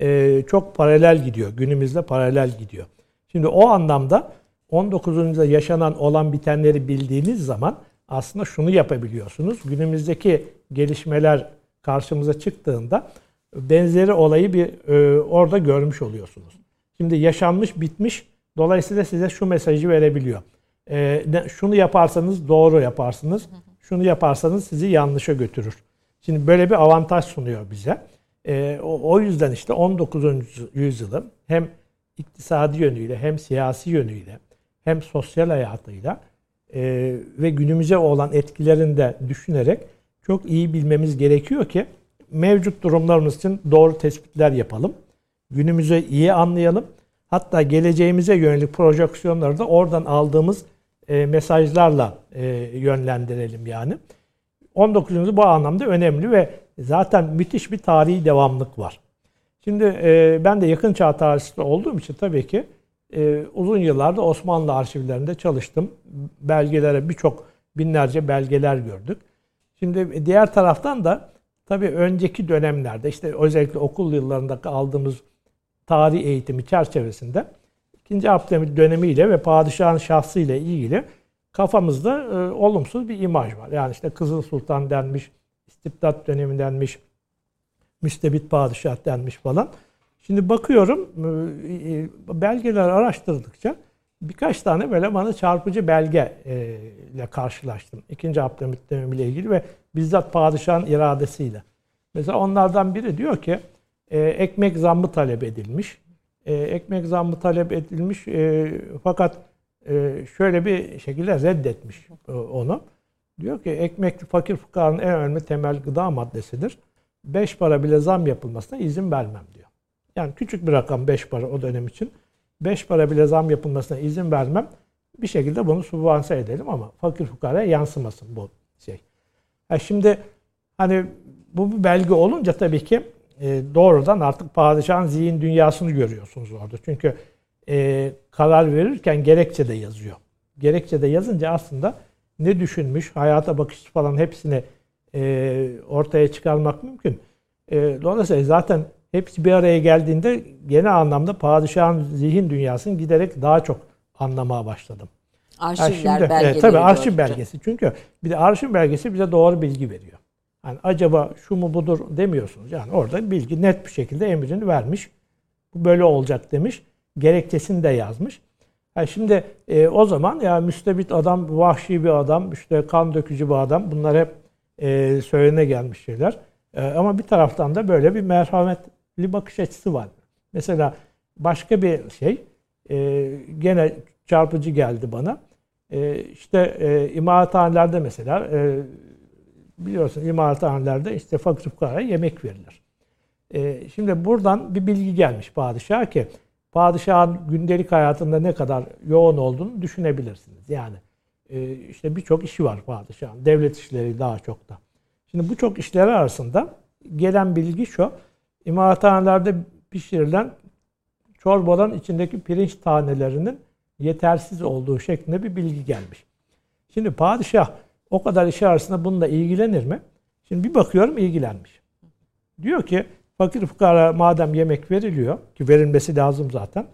e, çok paralel gidiyor. Günümüzde paralel gidiyor. Şimdi o anlamda 19. yüzyılda yaşanan olan bitenleri bildiğiniz zaman aslında şunu yapabiliyorsunuz. Günümüzdeki gelişmeler karşımıza çıktığında benzeri olayı bir e, orada görmüş oluyorsunuz. Şimdi yaşanmış bitmiş dolayısıyla size şu mesajı verebiliyor. E, şunu yaparsanız doğru yaparsınız. Şunu yaparsanız sizi yanlışa götürür. Şimdi böyle bir avantaj sunuyor bize. E, o, o yüzden işte 19. yüzyılın hem iktisadi yönüyle hem siyasi yönüyle hem sosyal hayatıyla e, ve günümüze olan etkilerini de düşünerek çok iyi bilmemiz gerekiyor ki mevcut durumlarımız için doğru tespitler yapalım. Günümüzü iyi anlayalım. Hatta geleceğimize yönelik projeksiyonları da oradan aldığımız e, mesajlarla e, yönlendirelim yani. 19. yüzyıl bu anlamda önemli ve zaten müthiş bir tarihi devamlık var. Şimdi e, ben de yakın çağ tarihçisi olduğum için tabii ki e, uzun yıllarda Osmanlı arşivlerinde çalıştım. Belgelere birçok binlerce belgeler gördük. Şimdi diğer taraftan da tabii önceki dönemlerde işte özellikle okul yıllarında aldığımız tarih eğitimi çerçevesinde 2. Abdülhamit dönemiyle ve padişahın şahsıyla ilgili kafamızda e, olumsuz bir imaj var. Yani işte Kızıl Sultan denmiş, istibdat dönemi denmiş, müstebit padişah denmiş falan. Şimdi bakıyorum e, e, belgeler araştırdıkça birkaç tane böyle bana çarpıcı belge e, ile karşılaştım. İkinci Abdülhamit dönemiyle ilgili ve bizzat padişahın iradesiyle. Mesela onlardan biri diyor ki ekmek zammı talep edilmiş. Ekmek zammı talep edilmiş fakat şöyle bir şekilde reddetmiş onu. Diyor ki ekmek fakir fukaranın en önemli temel gıda maddesidir. Beş para bile zam yapılmasına izin vermem diyor. Yani küçük bir rakam beş para o dönem için. Beş para bile zam yapılmasına izin vermem. Bir şekilde bunu subvanse edelim ama fakir fukaraya yansımasın bu şey. Ha şimdi hani bu bir belge olunca tabii ki e, doğrudan artık padişahın zihin dünyasını görüyorsunuz orada. Çünkü e, karar verirken gerekçe de yazıyor. Gerekçe de yazınca aslında ne düşünmüş, hayata bakışı falan hepsini e, ortaya çıkarmak mümkün. E, dolayısıyla zaten hepsi bir araya geldiğinde genel anlamda padişahın zihin dünyasını giderek daha çok anlamaya başladım. Arşivler, yani şimdi, belgeleri. E, tabii arşiv belgesi. Çünkü bir de arşiv belgesi bize doğru bilgi veriyor. Yani acaba şu mu budur demiyorsunuz. Yani orada bilgi net bir şekilde emrini vermiş. Bu böyle olacak demiş. Gerekçesini de yazmış. Yani şimdi e, o zaman ya müstebit adam, vahşi bir adam, işte kan dökücü bir adam bunlar hep e, söylene gelmiş şeyler. E, ama bir taraftan da böyle bir merhametli bakış açısı var. Mesela başka bir şey e, gene çarpıcı geldi bana. E, işte e, imalathanelerde mesela e, biliyorsun imalathanelerde işte fakir fukaraya yemek verilir. E, şimdi buradan bir bilgi gelmiş padişaha ki padişahın gündelik hayatında ne kadar yoğun olduğunu düşünebilirsiniz. Yani e, işte birçok işi var padişahın. Devlet işleri daha çok da. Şimdi bu çok işleri arasında gelen bilgi şu. İmalathanelerde pişirilen çorbaların içindeki pirinç tanelerinin yetersiz olduğu şeklinde bir bilgi gelmiş. Şimdi padişah o kadar işi arasında bununla ilgilenir mi? Şimdi bir bakıyorum ilgilenmiş. Diyor ki fakir fukara madem yemek veriliyor ki verilmesi lazım zaten.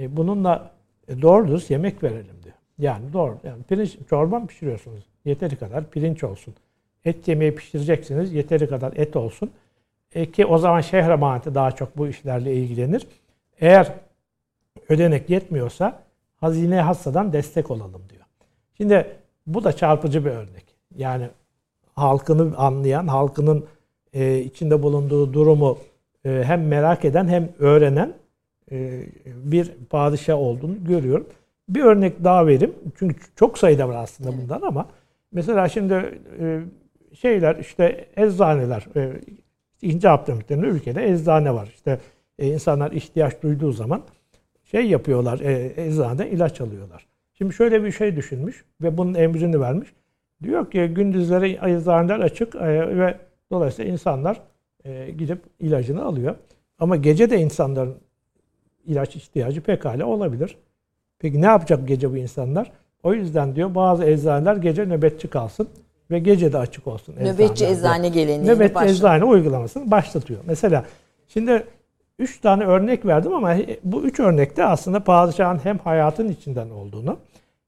E, bununla e, doğru düz yemek verelim diyor. Yani doğru. Yani pirinç çorba mı pişiriyorsunuz? Yeteri kadar pirinç olsun. Et yemeği pişireceksiniz. Yeteri kadar et olsun. E, ki o zaman şehir emaneti daha çok bu işlerle ilgilenir. Eğer ödenek yetmiyorsa hazine hassadan destek olalım diyor. Şimdi bu da çarpıcı bir örnek. Yani halkını anlayan, halkının e, içinde bulunduğu durumu e, hem merak eden hem öğrenen e, bir padişah olduğunu görüyorum. Bir örnek daha vereyim. Çünkü çok sayıda var aslında bundan ama mesela şimdi e, şeyler işte eczaneler e, İkinci Abdülhamit'in ülkede eczane var. İşte e, insanlar ihtiyaç duyduğu zaman şey yapıyorlar, e, eczaneden ilaç alıyorlar. Şimdi şöyle bir şey düşünmüş ve bunun emrini vermiş. Diyor ki gündüzleri eczaneler açık e, ve dolayısıyla insanlar e, gidip ilacını alıyor. Ama gece de insanların ilaç ihtiyacı pekala olabilir. Peki ne yapacak gece bu insanlar? O yüzden diyor bazı eczaneler gece nöbetçi kalsın ve gece de açık olsun. Nöbetçi eczane geleneğini Nöbetçi başladı. eczane uygulamasını başlatıyor. Mesela şimdi üç tane örnek verdim ama bu üç örnekte aslında padişahın hem hayatın içinden olduğunu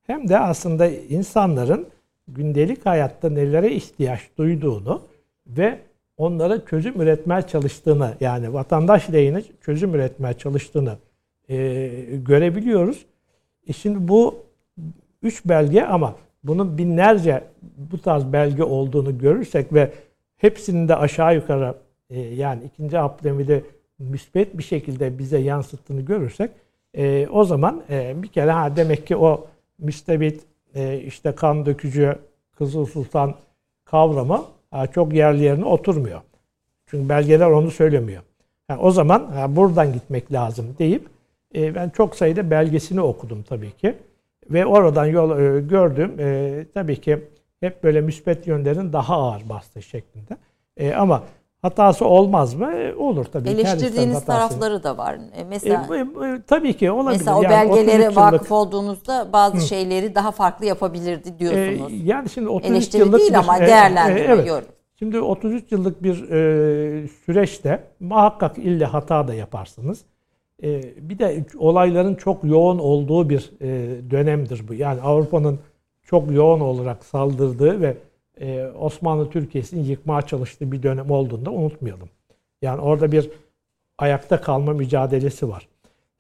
hem de aslında insanların gündelik hayatta nelere ihtiyaç duyduğunu ve onlara çözüm üretmeye çalıştığını yani vatandaş lehine çözüm üretmeye çalıştığını e, görebiliyoruz. E şimdi bu üç belge ama bunun binlerce bu tarz belge olduğunu görürsek ve hepsinin de aşağı yukarı e, yani ikinci Abdülhamid'i müspet bir şekilde bize yansıttığını görürsek e, o zaman e, bir kere ha demek ki o müstebit e, işte kan dökücü Kızıl Sultan kavramı çok yerli yerine oturmuyor. Çünkü belgeler onu söylemiyor. Yani o zaman ha, buradan gitmek lazım deyip e, ben çok sayıda belgesini okudum tabii ki. Ve oradan yol e, gördüm. E, tabii ki hep böyle müspet yönlerin daha ağır bastı şeklinde. Ama hatası olmaz mı? E, olur tabii. Eleştirdiğiniz tarafları da var. E, mesela e, e, tabii ki olabilir. Mesela o yani belgelere vakıf olduğunuzda bazı Hı. şeyleri daha farklı yapabilirdi diyorsunuz. E, yani şimdi 33 Eleştiri yıllık değil bir, ama değerlendirme e, evet. Şimdi 33 yıllık bir e, süreçte muhakkak ille hata da yaparsınız. E, bir de olayların çok yoğun olduğu bir e, dönemdir bu. Yani Avrupa'nın çok yoğun olarak saldırdığı ve e, Osmanlı Türkiye'sini yıkmaya çalıştığı bir dönem olduğunda unutmayalım. Yani orada bir ayakta kalma mücadelesi var.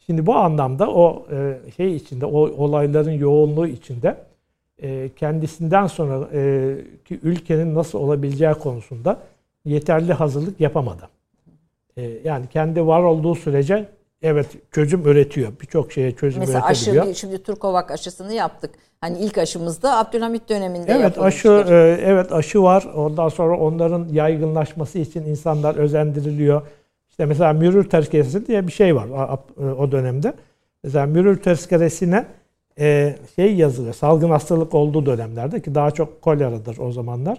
Şimdi bu anlamda o e, şey içinde, o olayların yoğunluğu içinde e, kendisinden sonra e, ki ülkenin nasıl olabileceği konusunda yeterli hazırlık yapamadı. E, yani kendi var olduğu sürece evet çözüm üretiyor. Birçok şeye çözüm Mesela üretebiliyor. Mesela aşı, şimdi Turkovak aşısını yaptık. Hani ilk aşımızda Abdülhamit döneminde Evet aşı e, evet aşı var. Ondan sonra onların yaygınlaşması için insanlar özendiriliyor. İşte mesela mürür tezkeresi diye bir şey var e, o dönemde. Mesela mürür tezkeresine e, şey yazılıyor. Salgın hastalık olduğu dönemlerde ki daha çok koleradır o zamanlar.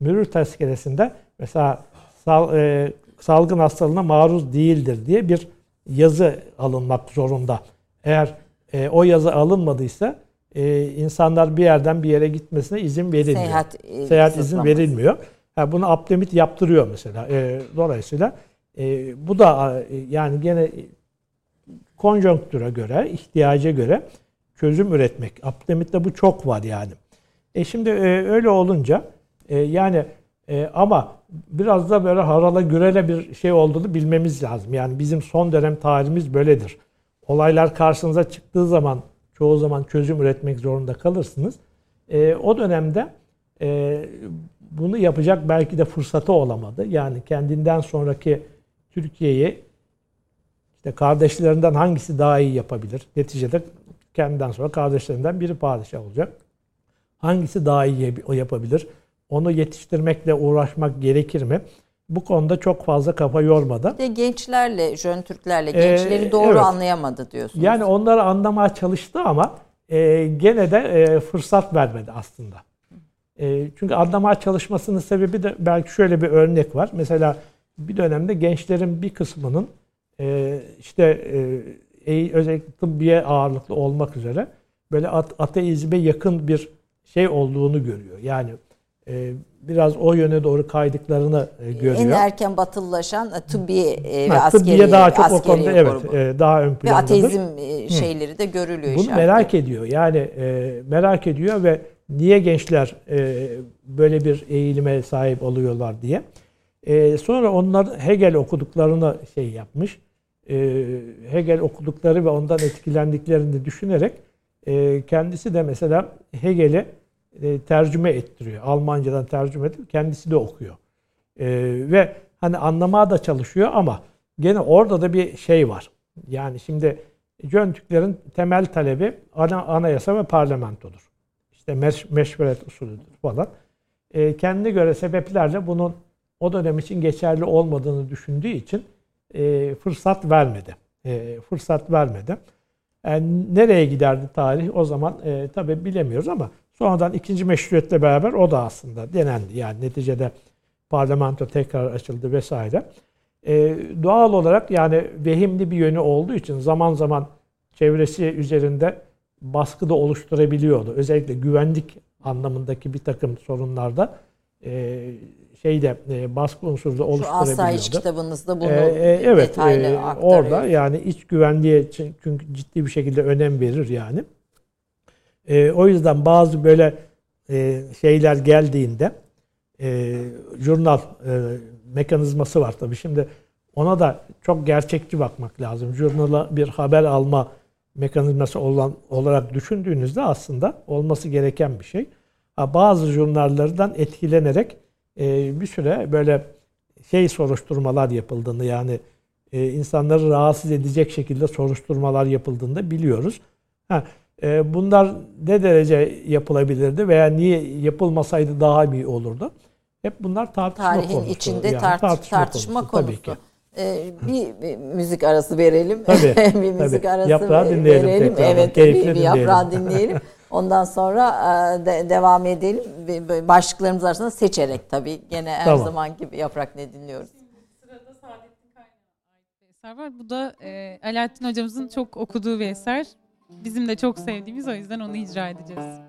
Mürür tezkeresinde mesela sal, e, salgın hastalığına maruz değildir diye bir yazı alınmak zorunda. Eğer e, o yazı alınmadıysa e, insanlar bir yerden bir yere gitmesine izin verilmiyor. Seyahat, e, Seyahat izin verilmiyor. Yani bunu Abdülhamit yaptırıyor mesela. E, dolayısıyla e, bu da e, yani gene konjonktüre göre, ihtiyaca göre çözüm üretmek. Abdülhamit'te bu çok var yani. E şimdi e, öyle olunca e, yani e, ama biraz da böyle harala gürele bir şey olduğunu bilmemiz lazım. Yani bizim son dönem tarihimiz böyledir. Olaylar karşınıza çıktığı zaman çoğu zaman çözüm üretmek zorunda kalırsınız. E, o dönemde e, bunu yapacak belki de fırsatı olamadı. Yani kendinden sonraki Türkiye'yi işte kardeşlerinden hangisi daha iyi yapabilir? Neticede kendinden sonra kardeşlerinden biri padişah olacak. Hangisi daha iyi yapabilir? Onu yetiştirmekle uğraşmak gerekir mi? Bu konuda çok fazla kafa yormadan. De gençlerle, Jön Türklerle gençleri ee, doğru evet. anlayamadı diyorsunuz. Yani onları anlamaya çalıştı ama e, gene de e, fırsat vermedi aslında. E, çünkü anlamaya çalışmasının sebebi de belki şöyle bir örnek var. Mesela bir dönemde gençlerin bir kısmının e, işte e, özellikle tıbbiye ağırlıklı olmak üzere böyle ateizme yakın bir şey olduğunu görüyor. Yani e, biraz o yöne doğru kaydıklarını e, görüyor. En erken batılılaşan e, tıbbi e, ve ha, askeri Tıbbiye daha çok o konuda evet e, daha ön plandadır. Ve ateizm e, şeyleri de görülüyor. Bunu merak ediyor. Yani e, merak ediyor ve niye gençler e, böyle bir eğilime sahip oluyorlar diye. E, sonra onlar Hegel okuduklarını şey yapmış. E, Hegel okudukları ve ondan etkilendiklerini düşünerek e, kendisi de mesela Hegel'i e, tercüme ettiriyor. Almancadan tercüme edip kendisi de okuyor. E, ve hani anlamaya da çalışıyor ama gene orada da bir şey var. Yani şimdi Jön temel talebi ana, anayasa ve parlamentodur. İşte meş, meşveret usulüdür falan. E, kendine göre sebeplerle bunun o dönem için geçerli olmadığını düşündüğü için e, fırsat vermedi. E, fırsat vermedi. Yani nereye giderdi tarih o zaman e, tabi bilemiyoruz ama sonradan ikinci meşruiyetle beraber o da aslında denendi. Yani neticede parlamento tekrar açıldı vesaire. E, doğal olarak yani vehimli bir yönü olduğu için zaman zaman çevresi üzerinde baskı da oluşturabiliyordu. Özellikle güvenlik anlamındaki bir takım sorunlarda e, şeyde e, baskı unsuru da oluşturabiliyordu. Şu asayiş kitabınızda bunu ee, evet, detaylı e, Orada yani iç güvenliğe çünkü ciddi bir şekilde önem verir yani. E, o yüzden bazı böyle e, şeyler geldiğinde e, jurnal e, mekanizması var tabii. Şimdi ona da çok gerçekçi bakmak lazım. Jurnala bir haber alma mekanizması olan olarak düşündüğünüzde aslında olması gereken bir şey. Ha, bazı jurnallerden etkilenerek e, bir süre böyle şey soruşturmalar yapıldığını yani e, insanları rahatsız edecek şekilde soruşturmalar yapıldığını biliyoruz. Ha, bunlar ne derece yapılabilirdi veya niye yapılmasaydı daha iyi olurdu? Hep bunlar tartışma Tarihin konusu. içinde yani tartış, tartışma, tartışma konusu. konusu. Tabii ki. Ee, bir, bir müzik arası verelim. Tabii, *laughs* bir müzik tabii. arası yaprağı dinleyelim verelim. Tekrar. Evet, bir, bir yaprağı dinleyelim. *laughs* Ondan sonra e, de, devam edelim. Başlıklarımız arasında seçerek tabii. Gene her tamam. zaman gibi yaprak ne dinliyoruz. Sırada Saadettin Kaynağ'a bir eser var. Bu da e, Alaaddin hocamızın çok okuduğu bir eser. Bizim de çok sevdiğimiz o yüzden onu icra edeceğiz.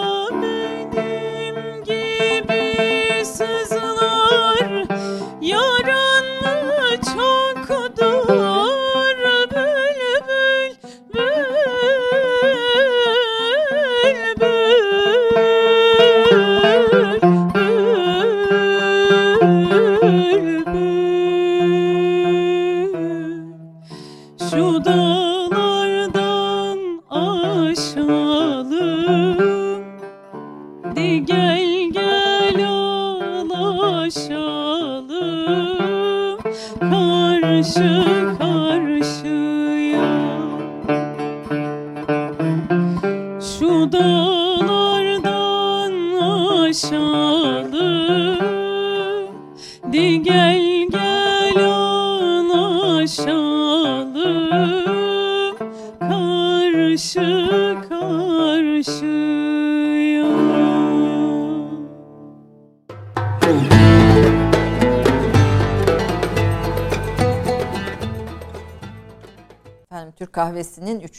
the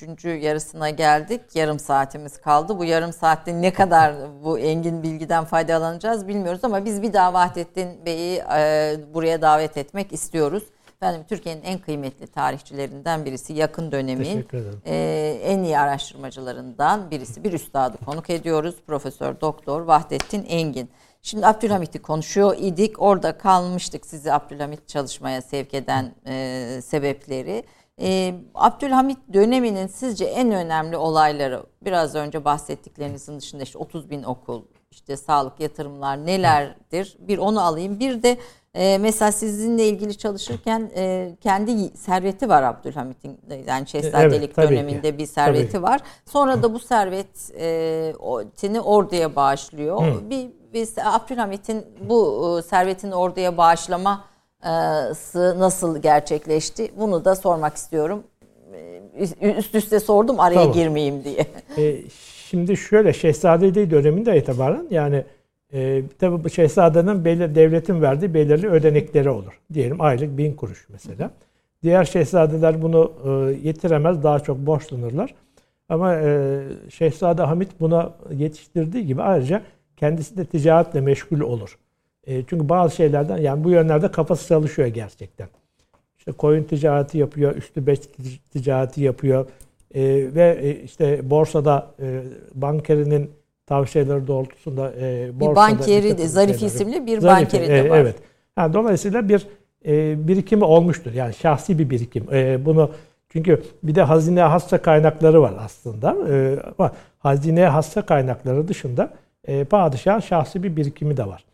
üçüncü yarısına geldik. Yarım saatimiz kaldı. Bu yarım saatte ne kadar bu engin bilgiden faydalanacağız bilmiyoruz ama biz bir daha Vahdettin Bey'i e, buraya davet etmek istiyoruz. Efendim Türkiye'nin en kıymetli tarihçilerinden birisi, yakın dönemin e, en iyi araştırmacılarından birisi. Bir üstadı konuk ediyoruz. Profesör Doktor Vahdettin Engin. Şimdi Abdülhamit'i konuşuyor idik. Orada kalmıştık sizi Abdülhamit çalışmaya sevk eden e, sebepleri. Ee, Abdülhamit döneminin sizce en önemli olayları biraz önce bahsettiklerinizin dışında işte 30 bin okul, işte sağlık yatırımlar nelerdir? Bir onu alayım. Bir de e, mesela sizinle ilgili çalışırken e, kendi serveti var Abdülhamit'in yani şehzadelik evet, döneminde ki. bir serveti tabii. var. Sonra da bu servetini e, orduya bağışlıyor. Hı. Bir, bir Abdülhamit'in bu e, servetini orduya bağışlama nasıl gerçekleşti? Bunu da sormak istiyorum. Üst üste sordum araya tamam. girmeyeyim diye. E, şimdi şöyle Şehzadeliği döneminde itibaren yani e, tabi bu şehzadenin belli, devletin verdiği belirli ödenekleri olur. Diyelim aylık bin kuruş mesela. Diğer şehzadeler bunu e, yetiremez daha çok borçlanırlar. Ama e, Şehzade Hamit buna yetiştirdiği gibi ayrıca kendisi de ticaretle meşgul olur. E, çünkü bazı şeylerden yani bu yönlerde kafası çalışıyor gerçekten. İşte koyun ticareti yapıyor, üstü beş ticareti yapıyor e, ve e, işte borsada e, bankerinin tavsiyeleri doğrultusunda e, borsada bir bankeri de Zarif şeyleri, isimli bir Zarif, bankeri de e, var. Evet. Yani dolayısıyla bir e, birikimi olmuştur. Yani şahsi bir birikim. E, bunu çünkü bir de hazine hassa kaynakları var aslında. E, ama hazine hassa kaynakları dışında e, padişahın şahsi bir birikimi de var.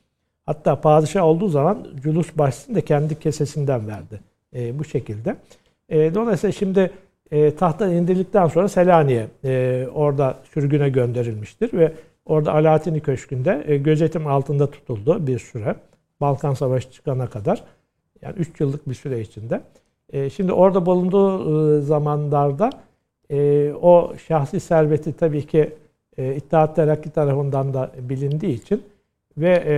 Hatta padişah olduğu zaman culus bahsini de kendi kesesinden verdi. E, bu şekilde. E, dolayısıyla şimdi e, tahttan indirildikten sonra Selanik'e e, orada sürgüne gönderilmiştir ve orada Alaaddin Köşkü'nde e, gözetim altında tutuldu bir süre. Balkan Savaşı çıkana kadar. Yani 3 yıllık bir süre içinde. E, şimdi orada bulunduğu e, zamanlarda e, o şahsi serveti tabii ki e, İttihat Terakki tarafından da bilindiği için ve e,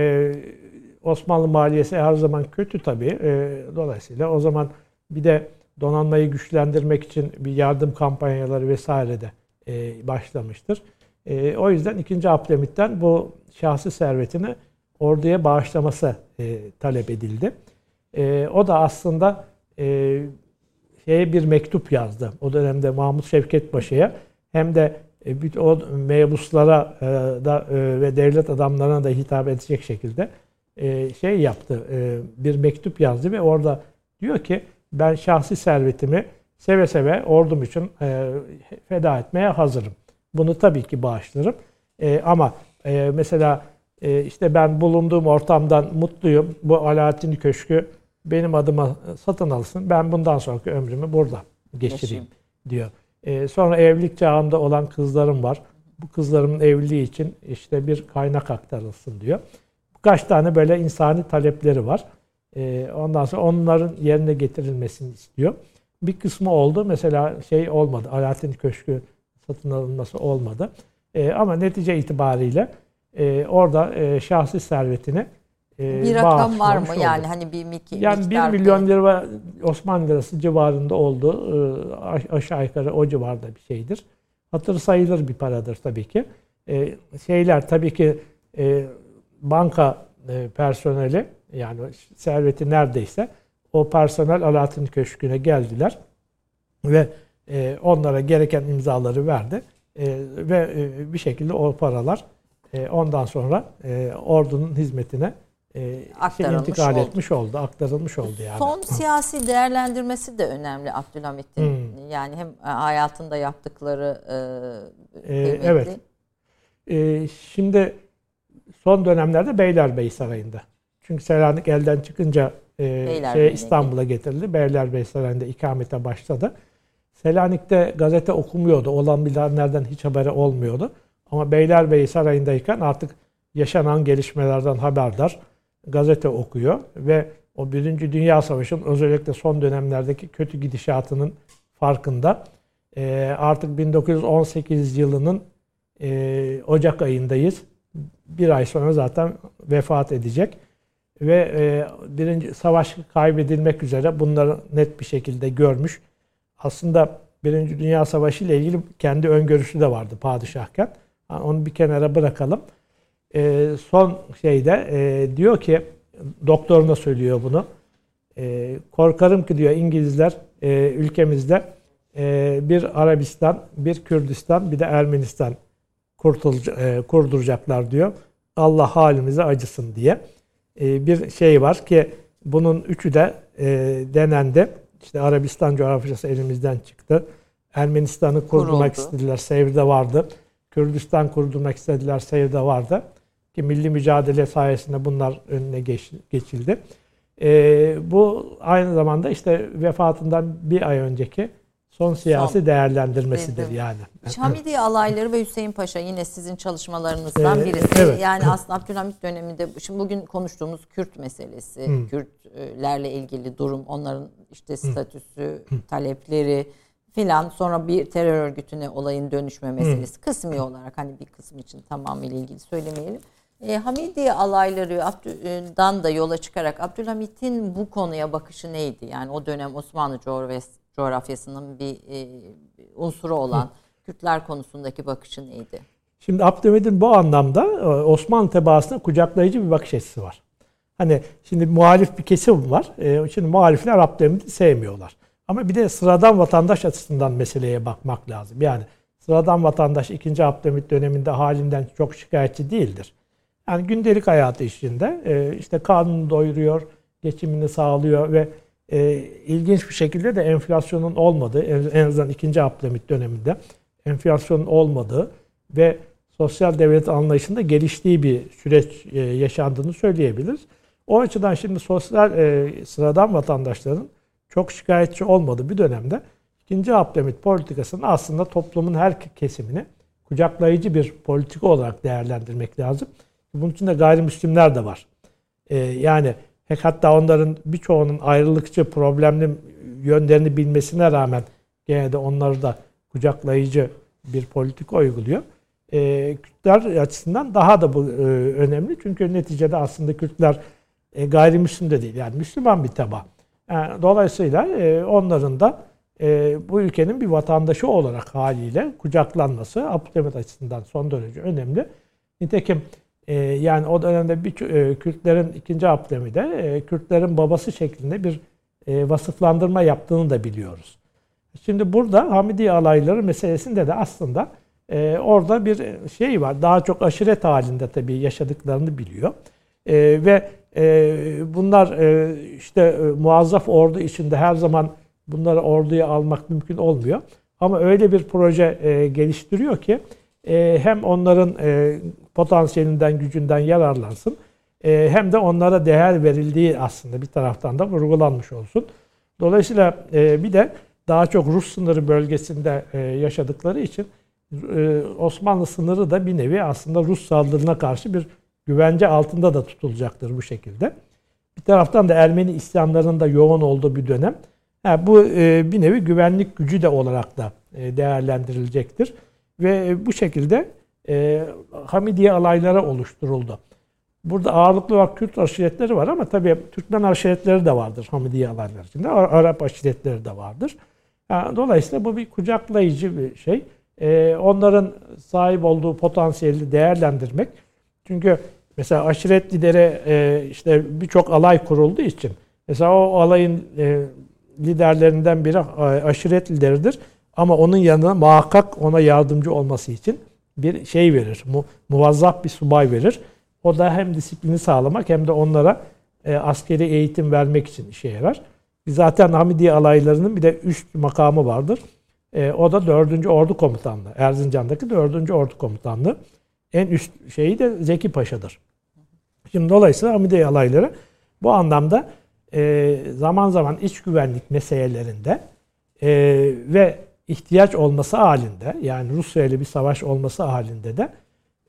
Osmanlı maliyesi her zaman kötü tabii. E, dolayısıyla o zaman bir de donanmayı güçlendirmek için bir yardım kampanyaları vesaire de e, başlamıştır. E, o yüzden 2. Abdülhamit'ten bu şahsi servetini orduya bağışlaması e, talep edildi. O da aslında şeye bir mektup yazdı. O dönemde Mahmut Şevket Paşa'ya hem de e, o mebuslara da ve devlet adamlarına da hitap edecek şekilde şey yaptı. E, bir mektup yazdı ve orada diyor ki ben şahsi servetimi seve seve ordum için e, feda etmeye hazırım. Bunu tabii ki bağışlarım. E, ama e, mesela e, işte ben bulunduğum ortamdan mutluyum. Bu Alaaddin Köşkü benim adıma satın alsın. Ben bundan sonraki ömrümü burada geçireyim diyor. E, sonra evlilik çağında olan kızlarım var. Bu kızlarımın evliliği için işte bir kaynak aktarılsın diyor. Kaç tane böyle insani talepleri var. E, ondan sonra onların yerine getirilmesini istiyor. Bir kısmı oldu. Mesela şey olmadı. Alaaddin Köşkü satın alınması olmadı. E, ama netice itibariyle e, orada e, şahsi servetini e, bir rakam var mı? Oldu. Yani hani bir miktar Yani 1 milyon lira Osmanlı lirası civarında oldu. E, aşağı yukarı o civarda bir şeydir. Hatır sayılır bir paradır tabii ki. E, şeyler tabii ki e, banka e, personeli yani serveti neredeyse o personel Alaaddin Köşkü'ne geldiler ve e, onlara gereken imzaları verdi e, ve e, bir şekilde o paralar e, ondan sonra e, ordunun hizmetine e, şey, intikal oldu. etmiş oldu, aktarılmış oldu yani. Son siyasi değerlendirmesi de önemli Abdülhamit'in. Hmm. Yani hem hayatında yaptıkları e, e, Evet. E, şimdi son dönemlerde Beylerbeyi Sarayı'nda. Çünkü Selanik elden çıkınca e, şey İstanbul'a getirildi. Beylerbeyi Sarayı'nda ikamete başladı. Selanik'te gazete okumuyordu. Olan bilenlerden hiç haberi olmuyordu. Ama Beylerbeyi Sarayı'ndayken artık yaşanan gelişmelerden haberdar gazete okuyor ve o Birinci Dünya Savaşı'nın özellikle son dönemlerdeki kötü gidişatının farkında. E, artık 1918 yılının e, Ocak ayındayız. Bir ay sonra zaten vefat edecek. Ve e, birinci savaş kaybedilmek üzere bunları net bir şekilde görmüş. Aslında Birinci Dünya Savaşı ile ilgili kendi öngörüsü de vardı padişahken. Yani onu bir kenara bırakalım e, son şeyde e, diyor ki doktoruna söylüyor bunu. E, korkarım ki diyor İngilizler e, ülkemizde e, bir Arabistan, bir Kürdistan, bir de Ermenistan kurtul, e, kurduracaklar diyor. Allah halimize acısın diye. E, bir şey var ki bunun üçü de e, denendi. İşte Arabistan coğrafyası elimizden çıktı. Ermenistan'ı kurdurmak Kuruldu. istediler. Sevr'de vardı. Kürdistan kurdurmak istediler. Sevr'de vardı. Ki milli mücadele sayesinde bunlar önüne geç, geçildi. Bu aynı zamanda işte vefatından bir ay önceki son siyasi son. değerlendirmesidir Dedim. yani. Hamidiye alayları ve Hüseyin Paşa yine sizin çalışmalarınızdan ee, birisi. Evet. Yani aslında Abdülhamit döneminde şimdi bugün konuştuğumuz Kürt meselesi, Hı. Kürtlerle ilgili durum, onların işte statüsü, Hı. talepleri filan sonra bir terör örgütüne olayın dönüşme meselesi Hı. kısmi olarak hani bir kısmı için tamamıyla ilgili söylemeyelim. E, Hamidiye alaylarından da yola çıkarak Abdülhamit'in bu konuya bakışı neydi? Yani o dönem Osmanlı coğrafyasının bir e, unsuru olan. Kürtler konusundaki bakışı neydi? Şimdi Abdülhamit'in bu anlamda e, Osmanlı tebaasına kucaklayıcı bir bakış açısı var. Hani şimdi muhalif bir kesim var. E, şimdi muhalifler Abdülhamit'i sevmiyorlar. Ama bir de sıradan vatandaş açısından meseleye bakmak lazım. Yani sıradan vatandaş 2. Abdülhamit döneminde halinden çok şikayetçi değildir. Yani gündelik hayatı içinde e, işte karnını doyuruyor, geçimini sağlıyor ve e, ilginç bir şekilde de enflasyonun olmadığı, en azından ikinci Abdülhamit döneminde enflasyonun olmadığı ve sosyal devlet anlayışında geliştiği bir süreç e, yaşandığını söyleyebiliriz. O açıdan şimdi sosyal e, sıradan vatandaşların çok şikayetçi olmadığı bir dönemde ikinci Abdülhamit politikasının aslında toplumun her kesimini kucaklayıcı bir politika olarak değerlendirmek lazım. Bunun için de gayrimüslimler de var. Ee, yani hatta onların birçoğunun ayrılıkçı, problemli yönlerini bilmesine rağmen gene de onları da kucaklayıcı bir politika uyguluyor. e, Kürtler açısından daha da bu e, önemli. Çünkü neticede aslında Kürtler e, gayrimüslim de değil. Yani Müslüman bir taba. Yani, e, dolayısıyla e, onların da e, bu ülkenin bir vatandaşı olarak haliyle kucaklanması Abdülhamit açısından son derece önemli. Nitekim e, yani o dönemde bir e, Kürtlerin ikinci Abdülhamit'e e, Kürtlerin babası şeklinde bir e, vasıflandırma yaptığını da biliyoruz. Şimdi burada Hamidi alayları meselesinde de aslında e, orada bir şey var. Daha çok aşiret halinde tabii yaşadıklarını biliyor. E, ve e, bunlar e, işte e, muazzaf ordu içinde her zaman bunları orduya almak mümkün olmuyor. Ama öyle bir proje e, geliştiriyor ki e, hem onların e, potansiyelinden, gücünden yararlansın e, hem de onlara değer verildiği aslında bir taraftan da vurgulanmış olsun. Dolayısıyla e, bir de daha çok Rus sınırı bölgesinde e, yaşadıkları için e, Osmanlı sınırı da bir nevi aslında Rus saldırına karşı bir güvence altında da tutulacaktır bu şekilde. Bir taraftan da Ermeni isyanlarının da yoğun olduğu bir dönem. Yani bu e, bir nevi güvenlik gücü de olarak da e, değerlendirilecektir. Ve e, bu şekilde e, Hamidiye alaylara oluşturuldu. Burada ağırlıklı olarak Kürt aşiretleri var ama tabii Türkmen aşiretleri de vardır Hamidiye alaylar içinde. Arap aşiretleri de vardır. Yani dolayısıyla bu bir kucaklayıcı bir şey. E, onların sahip olduğu potansiyeli değerlendirmek. Çünkü mesela aşiret lideri e, işte birçok alay kurulduğu için mesela o alayın e, liderlerinden biri aşiret lideridir. Ama onun yanına muhakkak ona yardımcı olması için bir şey verir. Mu, muvazzaf bir subay verir. O da hem disiplini sağlamak hem de onlara e, askeri eğitim vermek için işe yarar. Zaten Hamidiye alaylarının bir de üst makamı vardır. E, o da 4. Ordu Komutanlığı. Erzincan'daki 4. Ordu Komutanlığı. En üst şeyi de Zeki Paşa'dır. Şimdi dolayısıyla Hamidiye alayları bu anlamda e, zaman zaman iç güvenlik meselelerinde e, ve ihtiyaç olması halinde yani Rusya ile bir savaş olması halinde de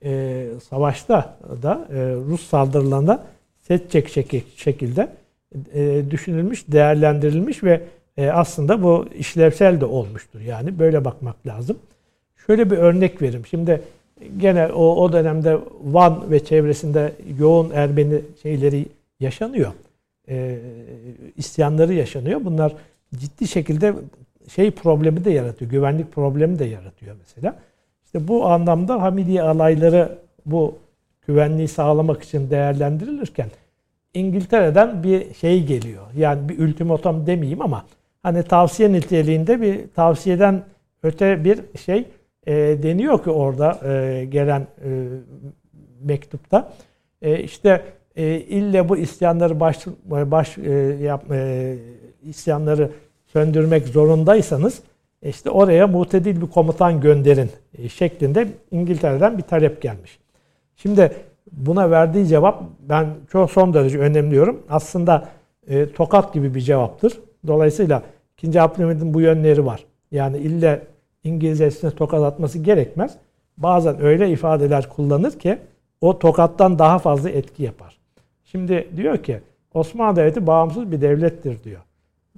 e, savaşta da e, Rus saldırılarına set çekecek şekilde e, düşünülmüş, değerlendirilmiş ve e, aslında bu işlevsel de olmuştur. Yani böyle bakmak lazım. Şöyle bir örnek vereyim. Şimdi gene o, o dönemde Van ve çevresinde yoğun Ermeni şeyleri yaşanıyor. E, isyanları yaşanıyor. Bunlar ciddi şekilde şey problemi de yaratıyor. Güvenlik problemi de yaratıyor mesela. İşte bu anlamda Hamidiye alayları bu güvenliği sağlamak için değerlendirilirken İngiltere'den bir şey geliyor. Yani bir ultimatom demeyeyim ama hani tavsiye niteliğinde bir tavsiyeden öte bir şey e, deniyor ki orada e, gelen e, mektupta. E, işte e, ille bu isyanları baş, baş e, yap, e, isyanları söndürmek zorundaysanız işte oraya mutedil bir komutan gönderin e, şeklinde İngiltere'den bir talep gelmiş. Şimdi buna verdiği cevap ben çok son derece önemliyorum. Aslında e, tokat gibi bir cevaptır. Dolayısıyla 2. Abdülhamid'in bu yönleri var. Yani ille İngilizcesine tokat atması gerekmez. Bazen öyle ifadeler kullanır ki o tokattan daha fazla etki yapar. Şimdi diyor ki Osmanlı Devleti bağımsız bir devlettir diyor.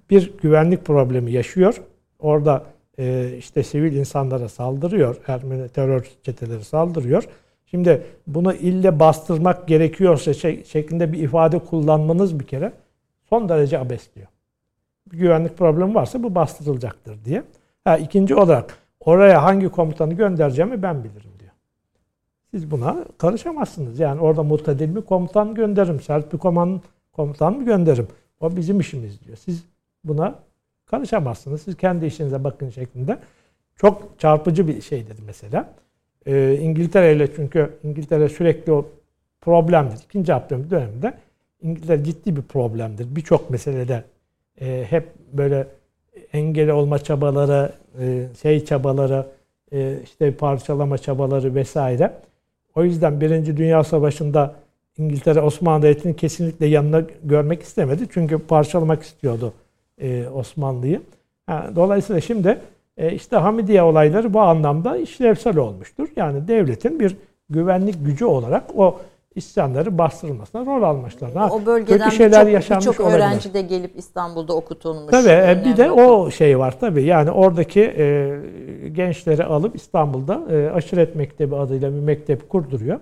Bir güvenlik problemi yaşıyor. Orada e, işte sivil insanlara saldırıyor. Ermeni terör çeteleri saldırıyor. Şimdi bunu ille bastırmak gerekiyorsa şey, şeklinde bir ifade kullanmanız bir kere son derece abes diyor. Bir güvenlik problemi varsa bu bastırılacaktır diye. Ha, ikinci olarak oraya hangi komutanı göndereceğimi ben bilirim diyor. Siz buna karışamazsınız. Yani orada mutedil bir komutan gönderirim. Sert bir komutan mı gönderirim. O bizim işimiz diyor. Siz buna karışamazsınız. Siz kendi işinize bakın şeklinde. Çok çarpıcı bir şey dedi mesela. Ee, İngiltere ile çünkü İngiltere sürekli o problemdir. İkinci Abdülhamit döneminde İngiltere ciddi bir problemdir. Birçok meselede e, hep böyle engel olma çabaları, e, şey çabaları, e, işte parçalama çabaları vesaire. O yüzden Birinci Dünya Savaşı'nda İngiltere Osmanlı Devleti'ni kesinlikle yanına görmek istemedi. Çünkü parçalamak istiyordu e, Osmanlı'yı. dolayısıyla şimdi e, işte Hamidiye olayları bu anlamda işlevsel olmuştur. Yani devletin bir güvenlik gücü olarak o isyanları bastırılmasına rol almışlar. Ha, o bölgeden kötü şeyler yaşanmış birçok öğrenci de gelip İstanbul'da okutulmuş. Tabii e, bir de o şey var tabii. Yani oradaki e, gençleri alıp İstanbul'da e, Aşiret Mektebi adıyla bir mektep kurduruyor.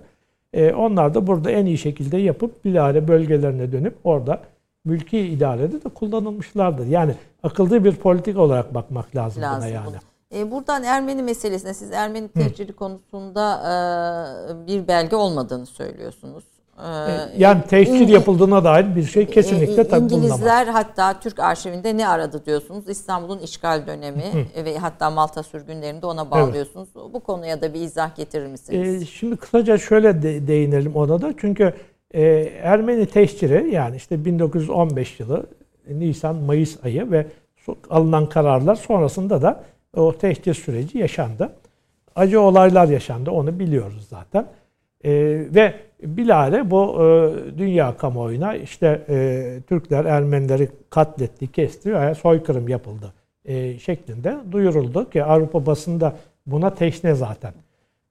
E, onlar da burada en iyi şekilde yapıp bilahare bölgelerine dönüp orada mülki idarede de kullanılmışlardır. Yani akıllı bir politik olarak bakmak lazım, lazım buna yani. E, buradan Ermeni meselesine siz Ermeni tehciri konusunda e, bir belge olmadığını söylüyorsunuz. E, yani tehcir yapıldığına dair bir şey kesinlikle e, tabii İngilizler hatta Türk arşivinde ne aradı diyorsunuz? İstanbul'un işgal dönemi Hı. ve hatta Malta sürgünlerinde ona bağlıyorsunuz. Evet. Bu konuya da bir izah getirir misiniz? E, şimdi kısaca şöyle de, değinelim ona da. Çünkü e, Ermeni tehciri yani işte 1915 yılı Nisan-Mayıs ayı ve alınan kararlar sonrasında da o tehcir süreci yaşandı. Acı olaylar yaşandı onu biliyoruz zaten. E, ve bilahare bu e, dünya kamuoyuna işte e, Türkler Ermenileri katletti, kesti ve soykırım yapıldı e, şeklinde duyuruldu ki Avrupa basında buna teşne zaten.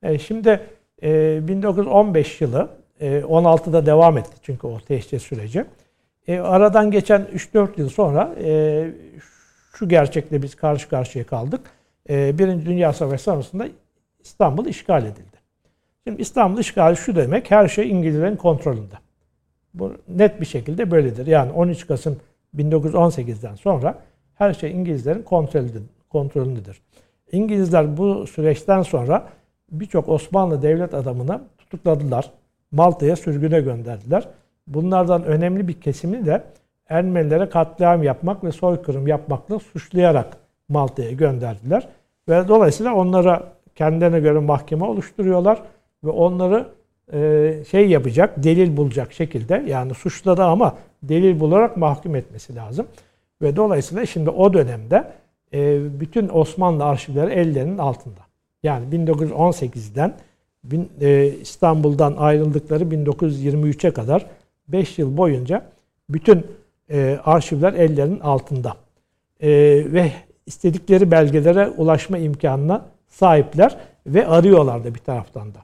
E, şimdi e, 1915 yılı 16'da devam etti çünkü o teşhis süreci. E, aradan geçen 3-4 yıl sonra e, şu gerçekle biz karşı karşıya kaldık. E, Birinci Dünya Savaşı sonrasında İstanbul işgal edildi. Şimdi İstanbul işgali şu demek, her şey İngilizlerin kontrolünde. Bu net bir şekilde böyledir. Yani 13 Kasım 1918'den sonra her şey İngilizlerin kontrolündedir. İngilizler bu süreçten sonra birçok Osmanlı devlet adamını tutukladılar. Malta'ya sürgüne gönderdiler. Bunlardan önemli bir kesimi de Ermenilere katliam yapmak ve soykırım yapmakla suçlayarak Malta'ya gönderdiler. Ve dolayısıyla onlara kendilerine göre mahkeme oluşturuyorlar ve onları e, şey yapacak, delil bulacak şekilde yani suçladı ama delil bularak mahkum etmesi lazım. Ve dolayısıyla şimdi o dönemde e, bütün Osmanlı arşivleri ellerinin altında. Yani 1918'den bin, e, İstanbul'dan ayrıldıkları 1923'e kadar 5 yıl boyunca bütün e, arşivler ellerinin altında. E, ve istedikleri belgelere ulaşma imkanına sahipler ve arıyorlar da bir taraftan da.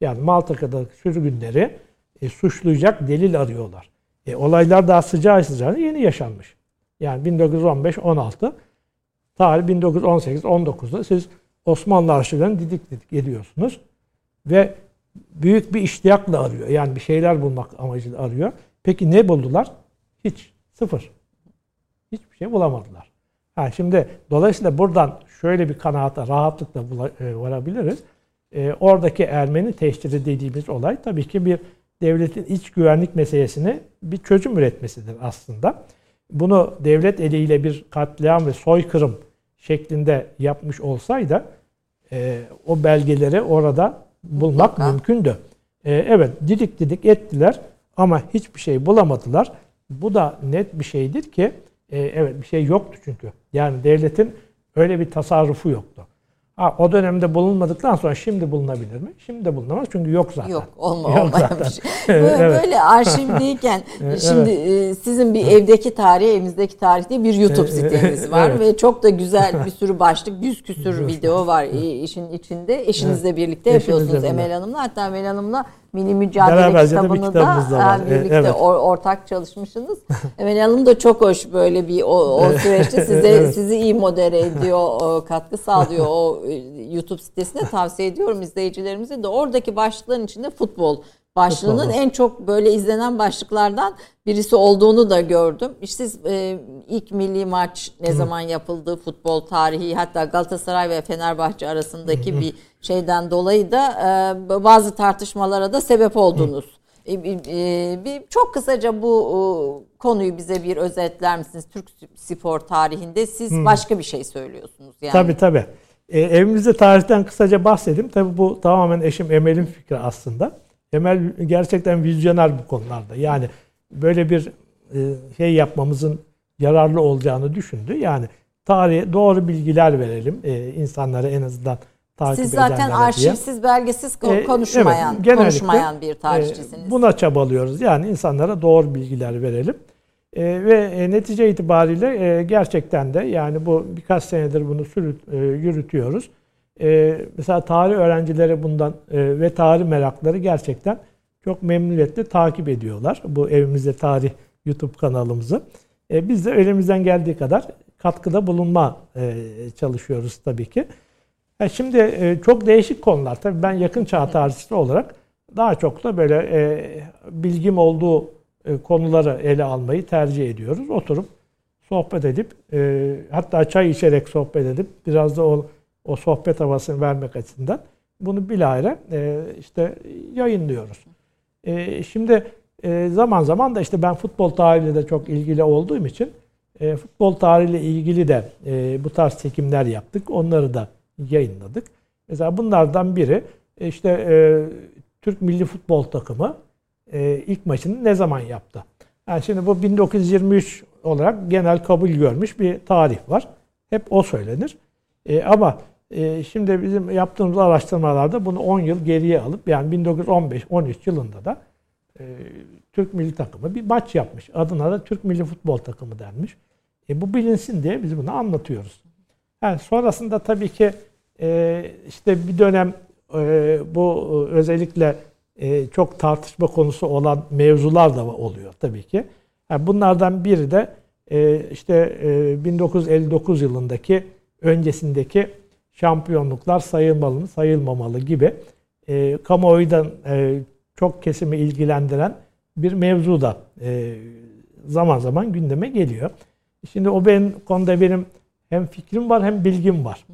Yani Malta'daki sürgünleri e, suçlayacak delil arıyorlar. E, olaylar daha sıcağı sıcağına yeni yaşanmış. Yani 1915-16 tarih 1918-19'da siz Osmanlı arşivlerini didik didik ediyorsunuz. Ve büyük bir iştiyakla arıyor. Yani bir şeyler bulmak amacıyla arıyor. Peki ne buldular? Hiç. Sıfır. Hiçbir şey bulamadılar. Yani şimdi dolayısıyla buradan şöyle bir kanaata rahatlıkla e, varabiliriz. E, oradaki Ermeni teşhiri dediğimiz olay tabii ki bir devletin iç güvenlik meselesine bir çözüm üretmesidir aslında. Bunu devlet eliyle bir katliam ve soykırım şeklinde yapmış olsaydı e, o belgeleri orada bulmak Mutlaka. mümkündü. E, evet didik didik ettiler ama hiçbir şey bulamadılar. Bu da net bir şeydir ki e, evet bir şey yoktu çünkü. Yani devletin öyle bir tasarrufu yoktu. Ha, o dönemde bulunmadıktan sonra şimdi bulunabilir mi? Şimdi de bulunamaz çünkü yok zaten. Yok *laughs* olma yok zaten. *laughs* Böyle, evet. böyle arşivdeyken *laughs* şimdi evet. sizin bir evdeki tarih, evimizdeki tarih diye bir YouTube siteniz var evet. ve çok da güzel bir sürü başlık, yüz küsür video var işin içinde. Eşinizle birlikte yapıyorsunuz Emel Hanım'la. Hatta Emel Hanım'la Mini Mücadele Beraberce kitabını da, da birlikte evet. ortak çalışmışsınız. Emel Hanım da çok hoş böyle bir o, o süreçte *laughs* size evet. sizi iyi modere ediyor, katkı sağlıyor o e, YouTube sitesine tavsiye ediyorum izleyicilerimize de. Oradaki başlıkların içinde futbol başlığının en çok böyle izlenen başlıklardan birisi olduğunu da gördüm. İşte siz e, ilk milli maç ne Hı. zaman yapıldı, futbol tarihi hatta Galatasaray ve Fenerbahçe arasındaki Hı. bir şeyden dolayı da e, bazı tartışmalara da sebep oldunuz. E, e, bir çok kısaca bu konuyu bize bir özetler misiniz? Türk spor tarihinde siz Hı. başka bir şey söylüyorsunuz yani. Tabii tabii. E, evimizde tarihten kısaca bahsedeyim. Tabii bu tamamen eşim Emel'in fikri aslında. Emel gerçekten vizyoner bu konularda. Yani böyle bir e, şey yapmamızın yararlı olacağını düşündü. Yani tarihe doğru bilgiler verelim e, insanlara en azından takip Siz zaten arşivsiz, diye. belgesiz e, konuşmayan, evet, konuşmayan bir tarihçisiniz. Buna çabalıyoruz. Yani insanlara doğru bilgiler verelim. E, ve netice itibariyle e, gerçekten de yani bu birkaç senedir bunu sürüt, e, yürütüyoruz. E, mesela tarih öğrencileri bundan e, ve tarih merakları gerçekten çok memnuniyetle takip ediyorlar. Bu Evimizde Tarih YouTube kanalımızı. E, biz de elimizden geldiği kadar katkıda bulunma e, çalışıyoruz tabii ki. E, şimdi e, çok değişik konular. Tabii ben yakın çağ tarihçisi olarak daha çok da böyle e, bilgim olduğu e, konuları ele almayı tercih ediyoruz. Oturup sohbet edip e, hatta çay içerek sohbet edip biraz da o, o sohbet havasını vermek açısından bunu bilahare e, işte yayınlıyoruz. E, şimdi e, zaman zaman da işte ben futbol tarihiyle de çok ilgili olduğum için e, futbol tarihiyle ilgili de e, bu tarz çekimler yaptık. Onları da yayınladık. Mesela bunlardan biri e, işte e, Türk Milli Futbol Takımı e, ilk maçını ne zaman yaptı? Yani şimdi bu 1923 olarak genel kabul görmüş bir tarih var. Hep o söylenir. E, ama şimdi bizim yaptığımız araştırmalarda bunu 10 yıl geriye alıp yani 1915-13 yılında da e, Türk milli takımı bir maç yapmış. Adına da Türk milli futbol takımı denmiş. E, bu bilinsin diye biz bunu anlatıyoruz. Yani sonrasında tabii ki e, işte bir dönem e, bu özellikle çok tartışma konusu olan mevzular da oluyor tabii ki. Yani bunlardan biri de işte e, 1959 yılındaki öncesindeki şampiyonluklar sayılmalı mı, sayılmamalı gibi e, kamuoyundan e, çok kesimi ilgilendiren bir mevzu da e, zaman zaman gündeme geliyor. Şimdi o benim konuda benim hem fikrim var hem bilgim var.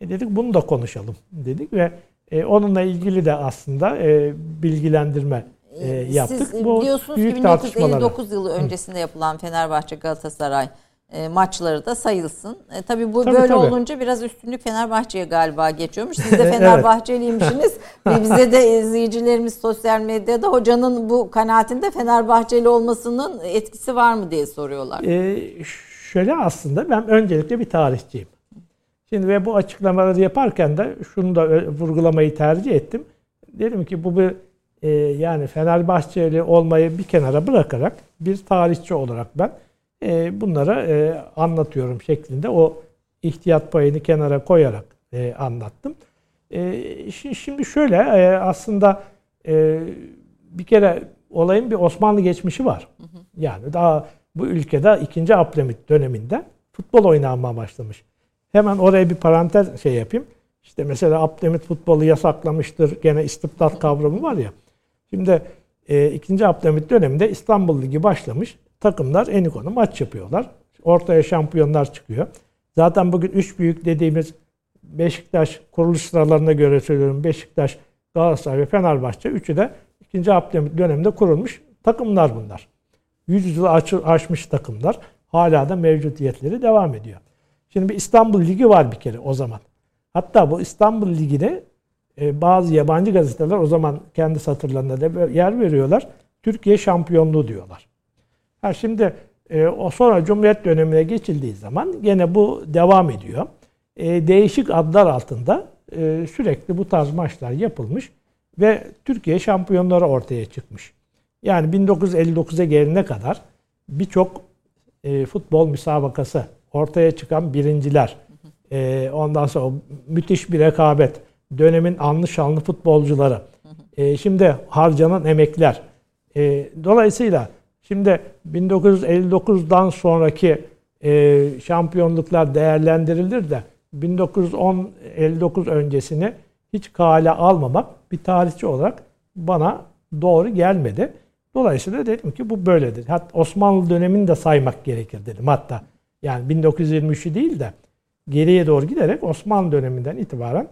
E dedik bunu da konuşalım dedik ve e, onunla ilgili de aslında e, bilgilendirme e, yaptık. Siz Bu biliyorsunuz büyük ki 1959 yılı öncesinde yapılan Fenerbahçe Galatasaray e, maçları da sayılsın. E, tabii bu tabii, böyle tabii. olunca biraz üstünlük Fenerbahçe'ye galiba geçiyormuş. Siz de *laughs* Fenerbahçeliymişsiniz. *laughs* Ve bize de izleyicilerimiz sosyal medyada hocanın bu kanaatinde Fenerbahçeli olmasının etkisi var mı diye soruyorlar. Ee, şöyle aslında ben öncelikle bir tarihçiyim. Şimdi ve bu açıklamaları yaparken de şunu da vurgulamayı tercih ettim. Dedim ki bu bir e, yani Fenerbahçeli olmayı bir kenara bırakarak bir tarihçi olarak ben e, bunlara e, anlatıyorum şeklinde o ihtiyat payını kenara koyarak e, anlattım. E, şimdi şöyle e, aslında e, bir kere olayın bir Osmanlı geçmişi var. Yani daha bu ülkede 2. Abdülhamit döneminde futbol oynanmaya başlamış. Hemen oraya bir parantez şey yapayım. İşte mesela Abdülhamit futbolu yasaklamıştır. Gene istibdat kavramı var ya. Şimdi e, 2. Abdülhamit döneminde İstanbul Ligi başlamış takımlar Enikon'u maç yapıyorlar. Ortaya şampiyonlar çıkıyor. Zaten bugün üç büyük dediğimiz Beşiktaş kuruluş sıralarına göre söylüyorum. Beşiktaş, Galatasaray ve Fenerbahçe. Üçü de 2. Abdülhamit döneminde kurulmuş takımlar bunlar. 100 yılı aşmış takımlar. Hala da mevcudiyetleri devam ediyor. Şimdi bir İstanbul Ligi var bir kere o zaman. Hatta bu İstanbul Ligi'de e, bazı yabancı gazeteler o zaman kendi satırlarında da yer veriyorlar. Türkiye şampiyonluğu diyorlar. Ha şimdi e, o sonra Cumhuriyet dönemine geçildiği zaman gene bu devam ediyor. E, değişik adlar altında e, sürekli bu tarz maçlar yapılmış ve Türkiye şampiyonları ortaya çıkmış. Yani 1959'a gelene kadar birçok e, futbol müsabakası ortaya çıkan birinciler, e, ondan sonra müthiş bir rekabet, dönemin anlı şanlı futbolcuları, e, şimdi harcanan emekler. E, dolayısıyla Şimdi 1959'dan sonraki e, şampiyonluklar değerlendirilir de 1959 öncesini hiç kale almamak bir tarihçi olarak bana doğru gelmedi. Dolayısıyla dedim ki bu böyledir. Hatta Osmanlı dönemini de saymak gerekir dedim hatta. Yani 1923'ü değil de geriye doğru giderek Osmanlı döneminden itibaren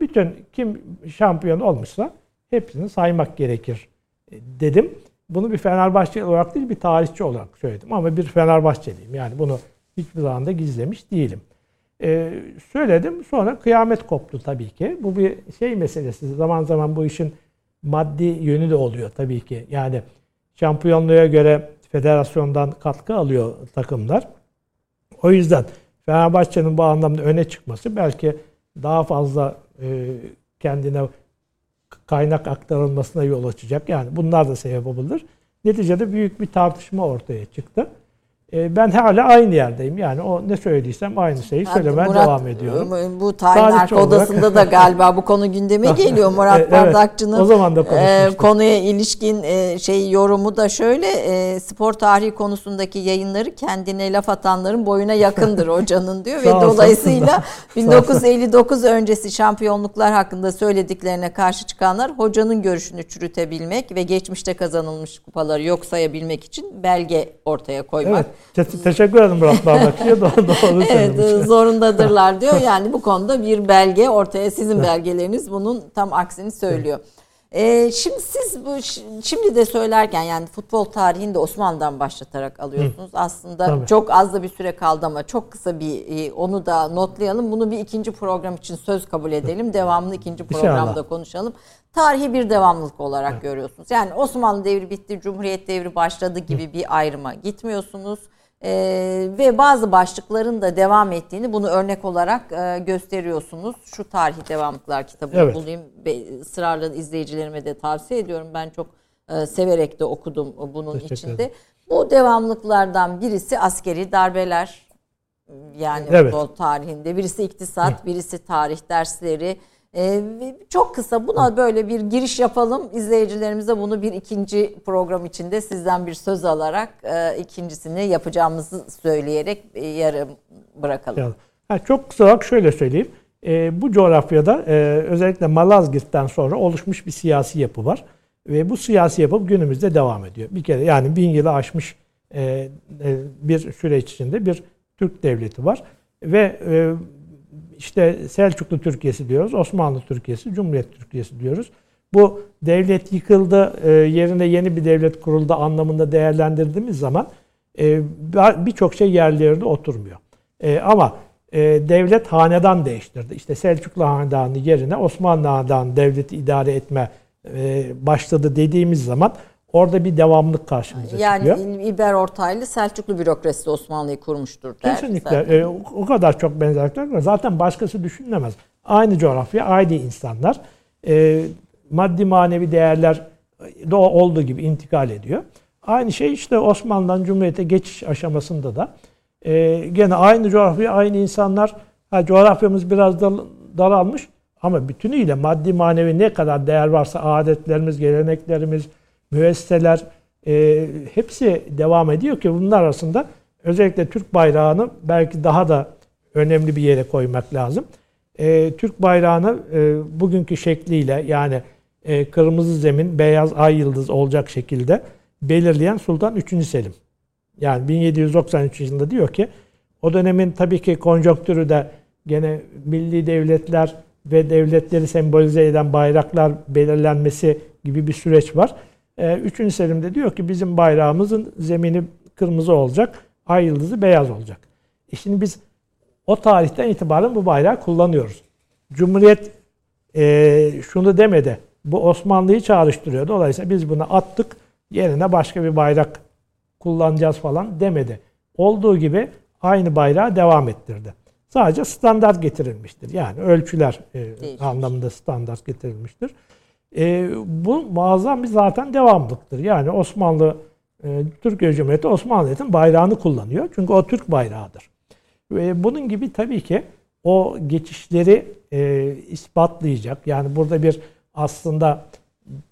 bütün kim şampiyon olmuşsa hepsini saymak gerekir e, dedim. Bunu bir Fenerbahçe olarak değil bir tarihçi olarak söyledim ama bir Fenerbahçeliyim. Yani bunu hiçbir zaman da gizlemiş değilim. Ee, söyledim sonra kıyamet koptu tabii ki. Bu bir şey meselesi. Zaman zaman bu işin maddi yönü de oluyor tabii ki. Yani şampiyonluğa göre federasyondan katkı alıyor takımlar. O yüzden Fenerbahçe'nin bu anlamda öne çıkması belki daha fazla e, kendine kaynak aktarılmasına yol açacak. Yani bunlar da sebep olabilir. Neticede büyük bir tartışma ortaya çıktı. E, ben hala aynı yerdeyim. Yani o ne söylediysem aynı şeyi söylemeye Murat, devam ediyorum. Bu Tayin Arka Odası'nda da galiba bu konu gündeme *laughs* geliyor. Murat evet, Bardakçı'nın o zaman da e, konuya ilişkin e, şey yorumu da şöyle e, spor tarihi konusundaki yayınları kendine laf atanların boyuna yakındır *laughs* hocanın diyor ve dolayısıyla *laughs* 1959 öncesi şampiyonluklar hakkında söylediklerine karşı çıkanlar hocanın görüşünü çürütebilmek ve geçmişte kazanılmış kupaları yok sayabilmek için belge ortaya koymak. Evet. Te- teşekkür ederim Murat Bardakçı'ya. *laughs* doğru, doğru evet zorundadırlar diyor. Yani bu konuda bir belge ortaya sizin belgeleriniz bunun tam aksini söylüyor. Ee, şimdi siz bu şimdi de söylerken yani futbol tarihini de Osmanlı'dan başlatarak alıyorsunuz. Hı. Aslında Tabii. çok az da bir süre kaldı ama çok kısa bir e, onu da notlayalım. Bunu bir ikinci program için söz kabul edelim. Devamlı ikinci programda İnşallah. konuşalım. Tarihi bir devamlılık olarak evet. görüyorsunuz. Yani Osmanlı devri bitti, Cumhuriyet devri başladı gibi Hı. bir ayrıma gitmiyorsunuz. Ee, ve bazı başlıkların da devam ettiğini bunu örnek olarak e, gösteriyorsunuz. Şu Tarihi Devamlıklar kitabını evet. bulayım. Sırarla izleyicilerime de tavsiye ediyorum. Ben çok e, severek de okudum bunun içinde. Bu devamlıklardan birisi askeri darbeler. Yani evet. futbol tarihinde. Birisi iktisat, birisi tarih dersleri ee, çok kısa buna böyle bir giriş yapalım. İzleyicilerimize bunu bir ikinci program içinde sizden bir söz alarak e, ikincisini yapacağımızı söyleyerek e, yarım bırakalım. Yani, çok kısa olarak şöyle söyleyeyim. E, bu coğrafyada e, özellikle Malazgirt'ten sonra oluşmuş bir siyasi yapı var. Ve bu siyasi yapı günümüzde devam ediyor. Bir kere yani bin yılı aşmış e, e, bir süreç içinde bir Türk devleti var. Ve e, işte Selçuklu Türkiye'si diyoruz, Osmanlı Türkiye'si, Cumhuriyet Türkiye'si diyoruz. Bu devlet yıkıldı, e, yerine yeni bir devlet kuruldu anlamında değerlendirdiğimiz zaman e, birçok şey yerlerinde oturmuyor. E, ama devlet hanedan değiştirdi. İşte Selçuklu Hanedanı yerine Osmanlı Hanedanı devleti idare etme başladı dediğimiz zaman Orada bir devamlık karşımıza yani çıkıyor. Yani İlber Ortaylı Selçuklu bürokrasisi Osmanlı'yı kurmuştur der. Kesinlikle. E, o kadar çok benzerlikler var. Zaten başkası düşünülemez. Aynı coğrafya, aynı insanlar. E, maddi manevi değerler de olduğu gibi intikal ediyor. Aynı şey işte Osmanlı'dan Cumhuriyet'e geçiş aşamasında da e, gene aynı coğrafya, aynı insanlar. Ha, coğrafyamız biraz da daralmış ama bütünüyle maddi manevi ne kadar değer varsa adetlerimiz, geleneklerimiz, müesseseler e, hepsi devam ediyor ki bunlar arasında özellikle Türk bayrağını belki daha da önemli bir yere koymak lazım. E, Türk bayrağını e, bugünkü şekliyle yani e, kırmızı zemin, beyaz ay yıldız olacak şekilde belirleyen Sultan 3. Selim. Yani 1793 yılında diyor ki o dönemin tabii ki konjonktürü de gene milli devletler ve devletleri sembolize eden bayraklar belirlenmesi gibi bir süreç var. E, üçüncü Selim diyor ki bizim bayrağımızın zemini kırmızı olacak, ay yıldızı beyaz olacak. E şimdi biz o tarihten itibaren bu bayrağı kullanıyoruz. Cumhuriyet e, şunu demedi, bu Osmanlı'yı çağrıştırıyor. Dolayısıyla biz bunu attık, yerine başka bir bayrak kullanacağız falan demedi. Olduğu gibi aynı bayrağı devam ettirdi. Sadece standart getirilmiştir. Yani ölçüler e, anlamında standart getirilmiştir. E, bu muazzam bir zaten devamlıktır. Yani Osmanlı, e, Türkiye Cumhuriyeti Osmanlı bayrağını kullanıyor. Çünkü o Türk bayrağıdır. Ve bunun gibi tabii ki o geçişleri e, ispatlayacak. Yani burada bir aslında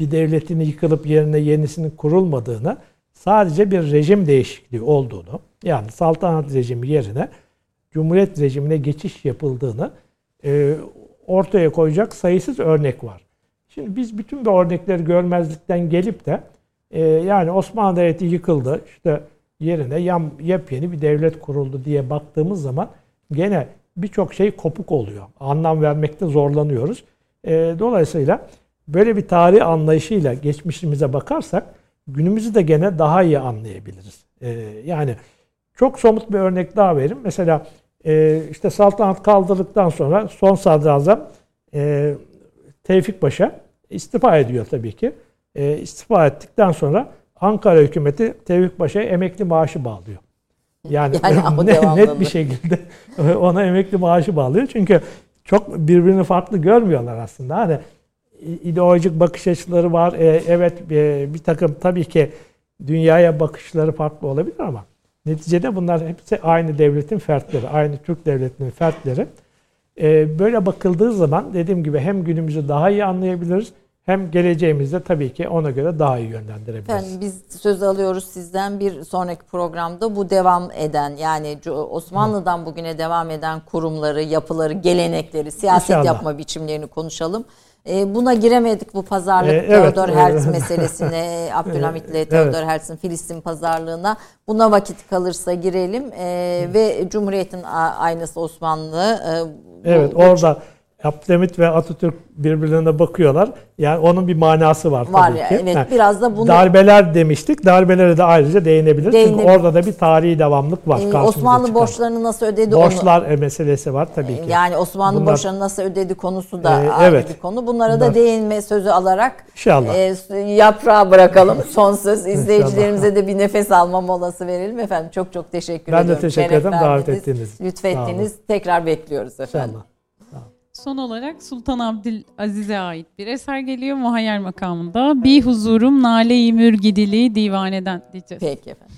bir devletin yıkılıp yerine yenisinin kurulmadığını sadece bir rejim değişikliği olduğunu yani saltanat rejimi yerine cumhuriyet rejimine geçiş yapıldığını e, ortaya koyacak sayısız örnek var. Şimdi biz bütün bu örnekleri görmezlikten gelip de e, yani Osmanlı Devleti yıkıldı, işte yerine yam, yepyeni bir devlet kuruldu diye baktığımız zaman gene birçok şey kopuk oluyor. Anlam vermekte zorlanıyoruz. E, dolayısıyla böyle bir tarih anlayışıyla geçmişimize bakarsak günümüzü de gene daha iyi anlayabiliriz. E, yani çok somut bir örnek daha vereyim. Mesela e, işte saltanat kaldırdıktan sonra son sadrazam e, Tevfik Paşa istifa ediyor tabii ki. E, istifa ettikten sonra Ankara hükümeti Tevfik Paşa'ya emekli maaşı bağlıyor. Yani, yani *laughs* net, net bir şekilde *laughs* ona emekli maaşı bağlıyor. Çünkü çok birbirini farklı görmüyorlar aslında. Hani ideolojik bakış açıları var. E, evet e, bir takım tabii ki dünyaya bakışları farklı olabilir ama Neticede bunlar hepsi aynı devletin fertleri, aynı Türk devletinin fertleri. Ee, böyle bakıldığı zaman dediğim gibi hem günümüzü daha iyi anlayabiliriz hem geleceğimizde tabii ki ona göre daha iyi yönlendirebiliriz. Efendim biz söz alıyoruz sizden bir sonraki programda bu devam eden yani Osmanlı'dan bugüne devam eden kurumları, yapıları, gelenekleri, siyaset İnşallah. yapma biçimlerini konuşalım. E, buna giremedik bu pazarlık e, evet, Theodor Herz meselesine, *laughs* Abdülhamit'le evet, Theodor evet. Herz'in Filistin pazarlığına. Buna vakit kalırsa girelim e, ve Cumhuriyet'in aynısı Osmanlı. E, evet orada Abdülhamit ve Atatürk birbirlerine bakıyorlar. Yani onun bir manası var, var tabii ya, ki. Evet, biraz da bunu Darbeler demiştik. Darbelere de ayrıca değinebiliriz. Değinebilir. Çünkü orada da bir tarihi devamlık var. Ee, Osmanlı çıkan. borçlarını nasıl ödedi Borçlar onu... meselesi var tabii ki. Yani Osmanlı Bunlar... borçlarını nasıl ödedi konusu da e, ayrı evet. bir konu. Bunlara Bunlar... da değinme sözü alarak İnşallah. E, yaprağa bırakalım. *laughs* Son söz izleyicilerimize de bir nefes alma molası verelim efendim. Çok çok teşekkür ben ediyorum. Ben de teşekkür ederim davet ettiğiniz. Lütfettiniz. Tekrar bekliyoruz efendim. İnşallah. Son olarak Sultan Abdülaziz'e ait bir eser geliyor muhayyer makamında. Bir huzurum nale-i mürgidili divaneden diyeceğiz. Peki efendim.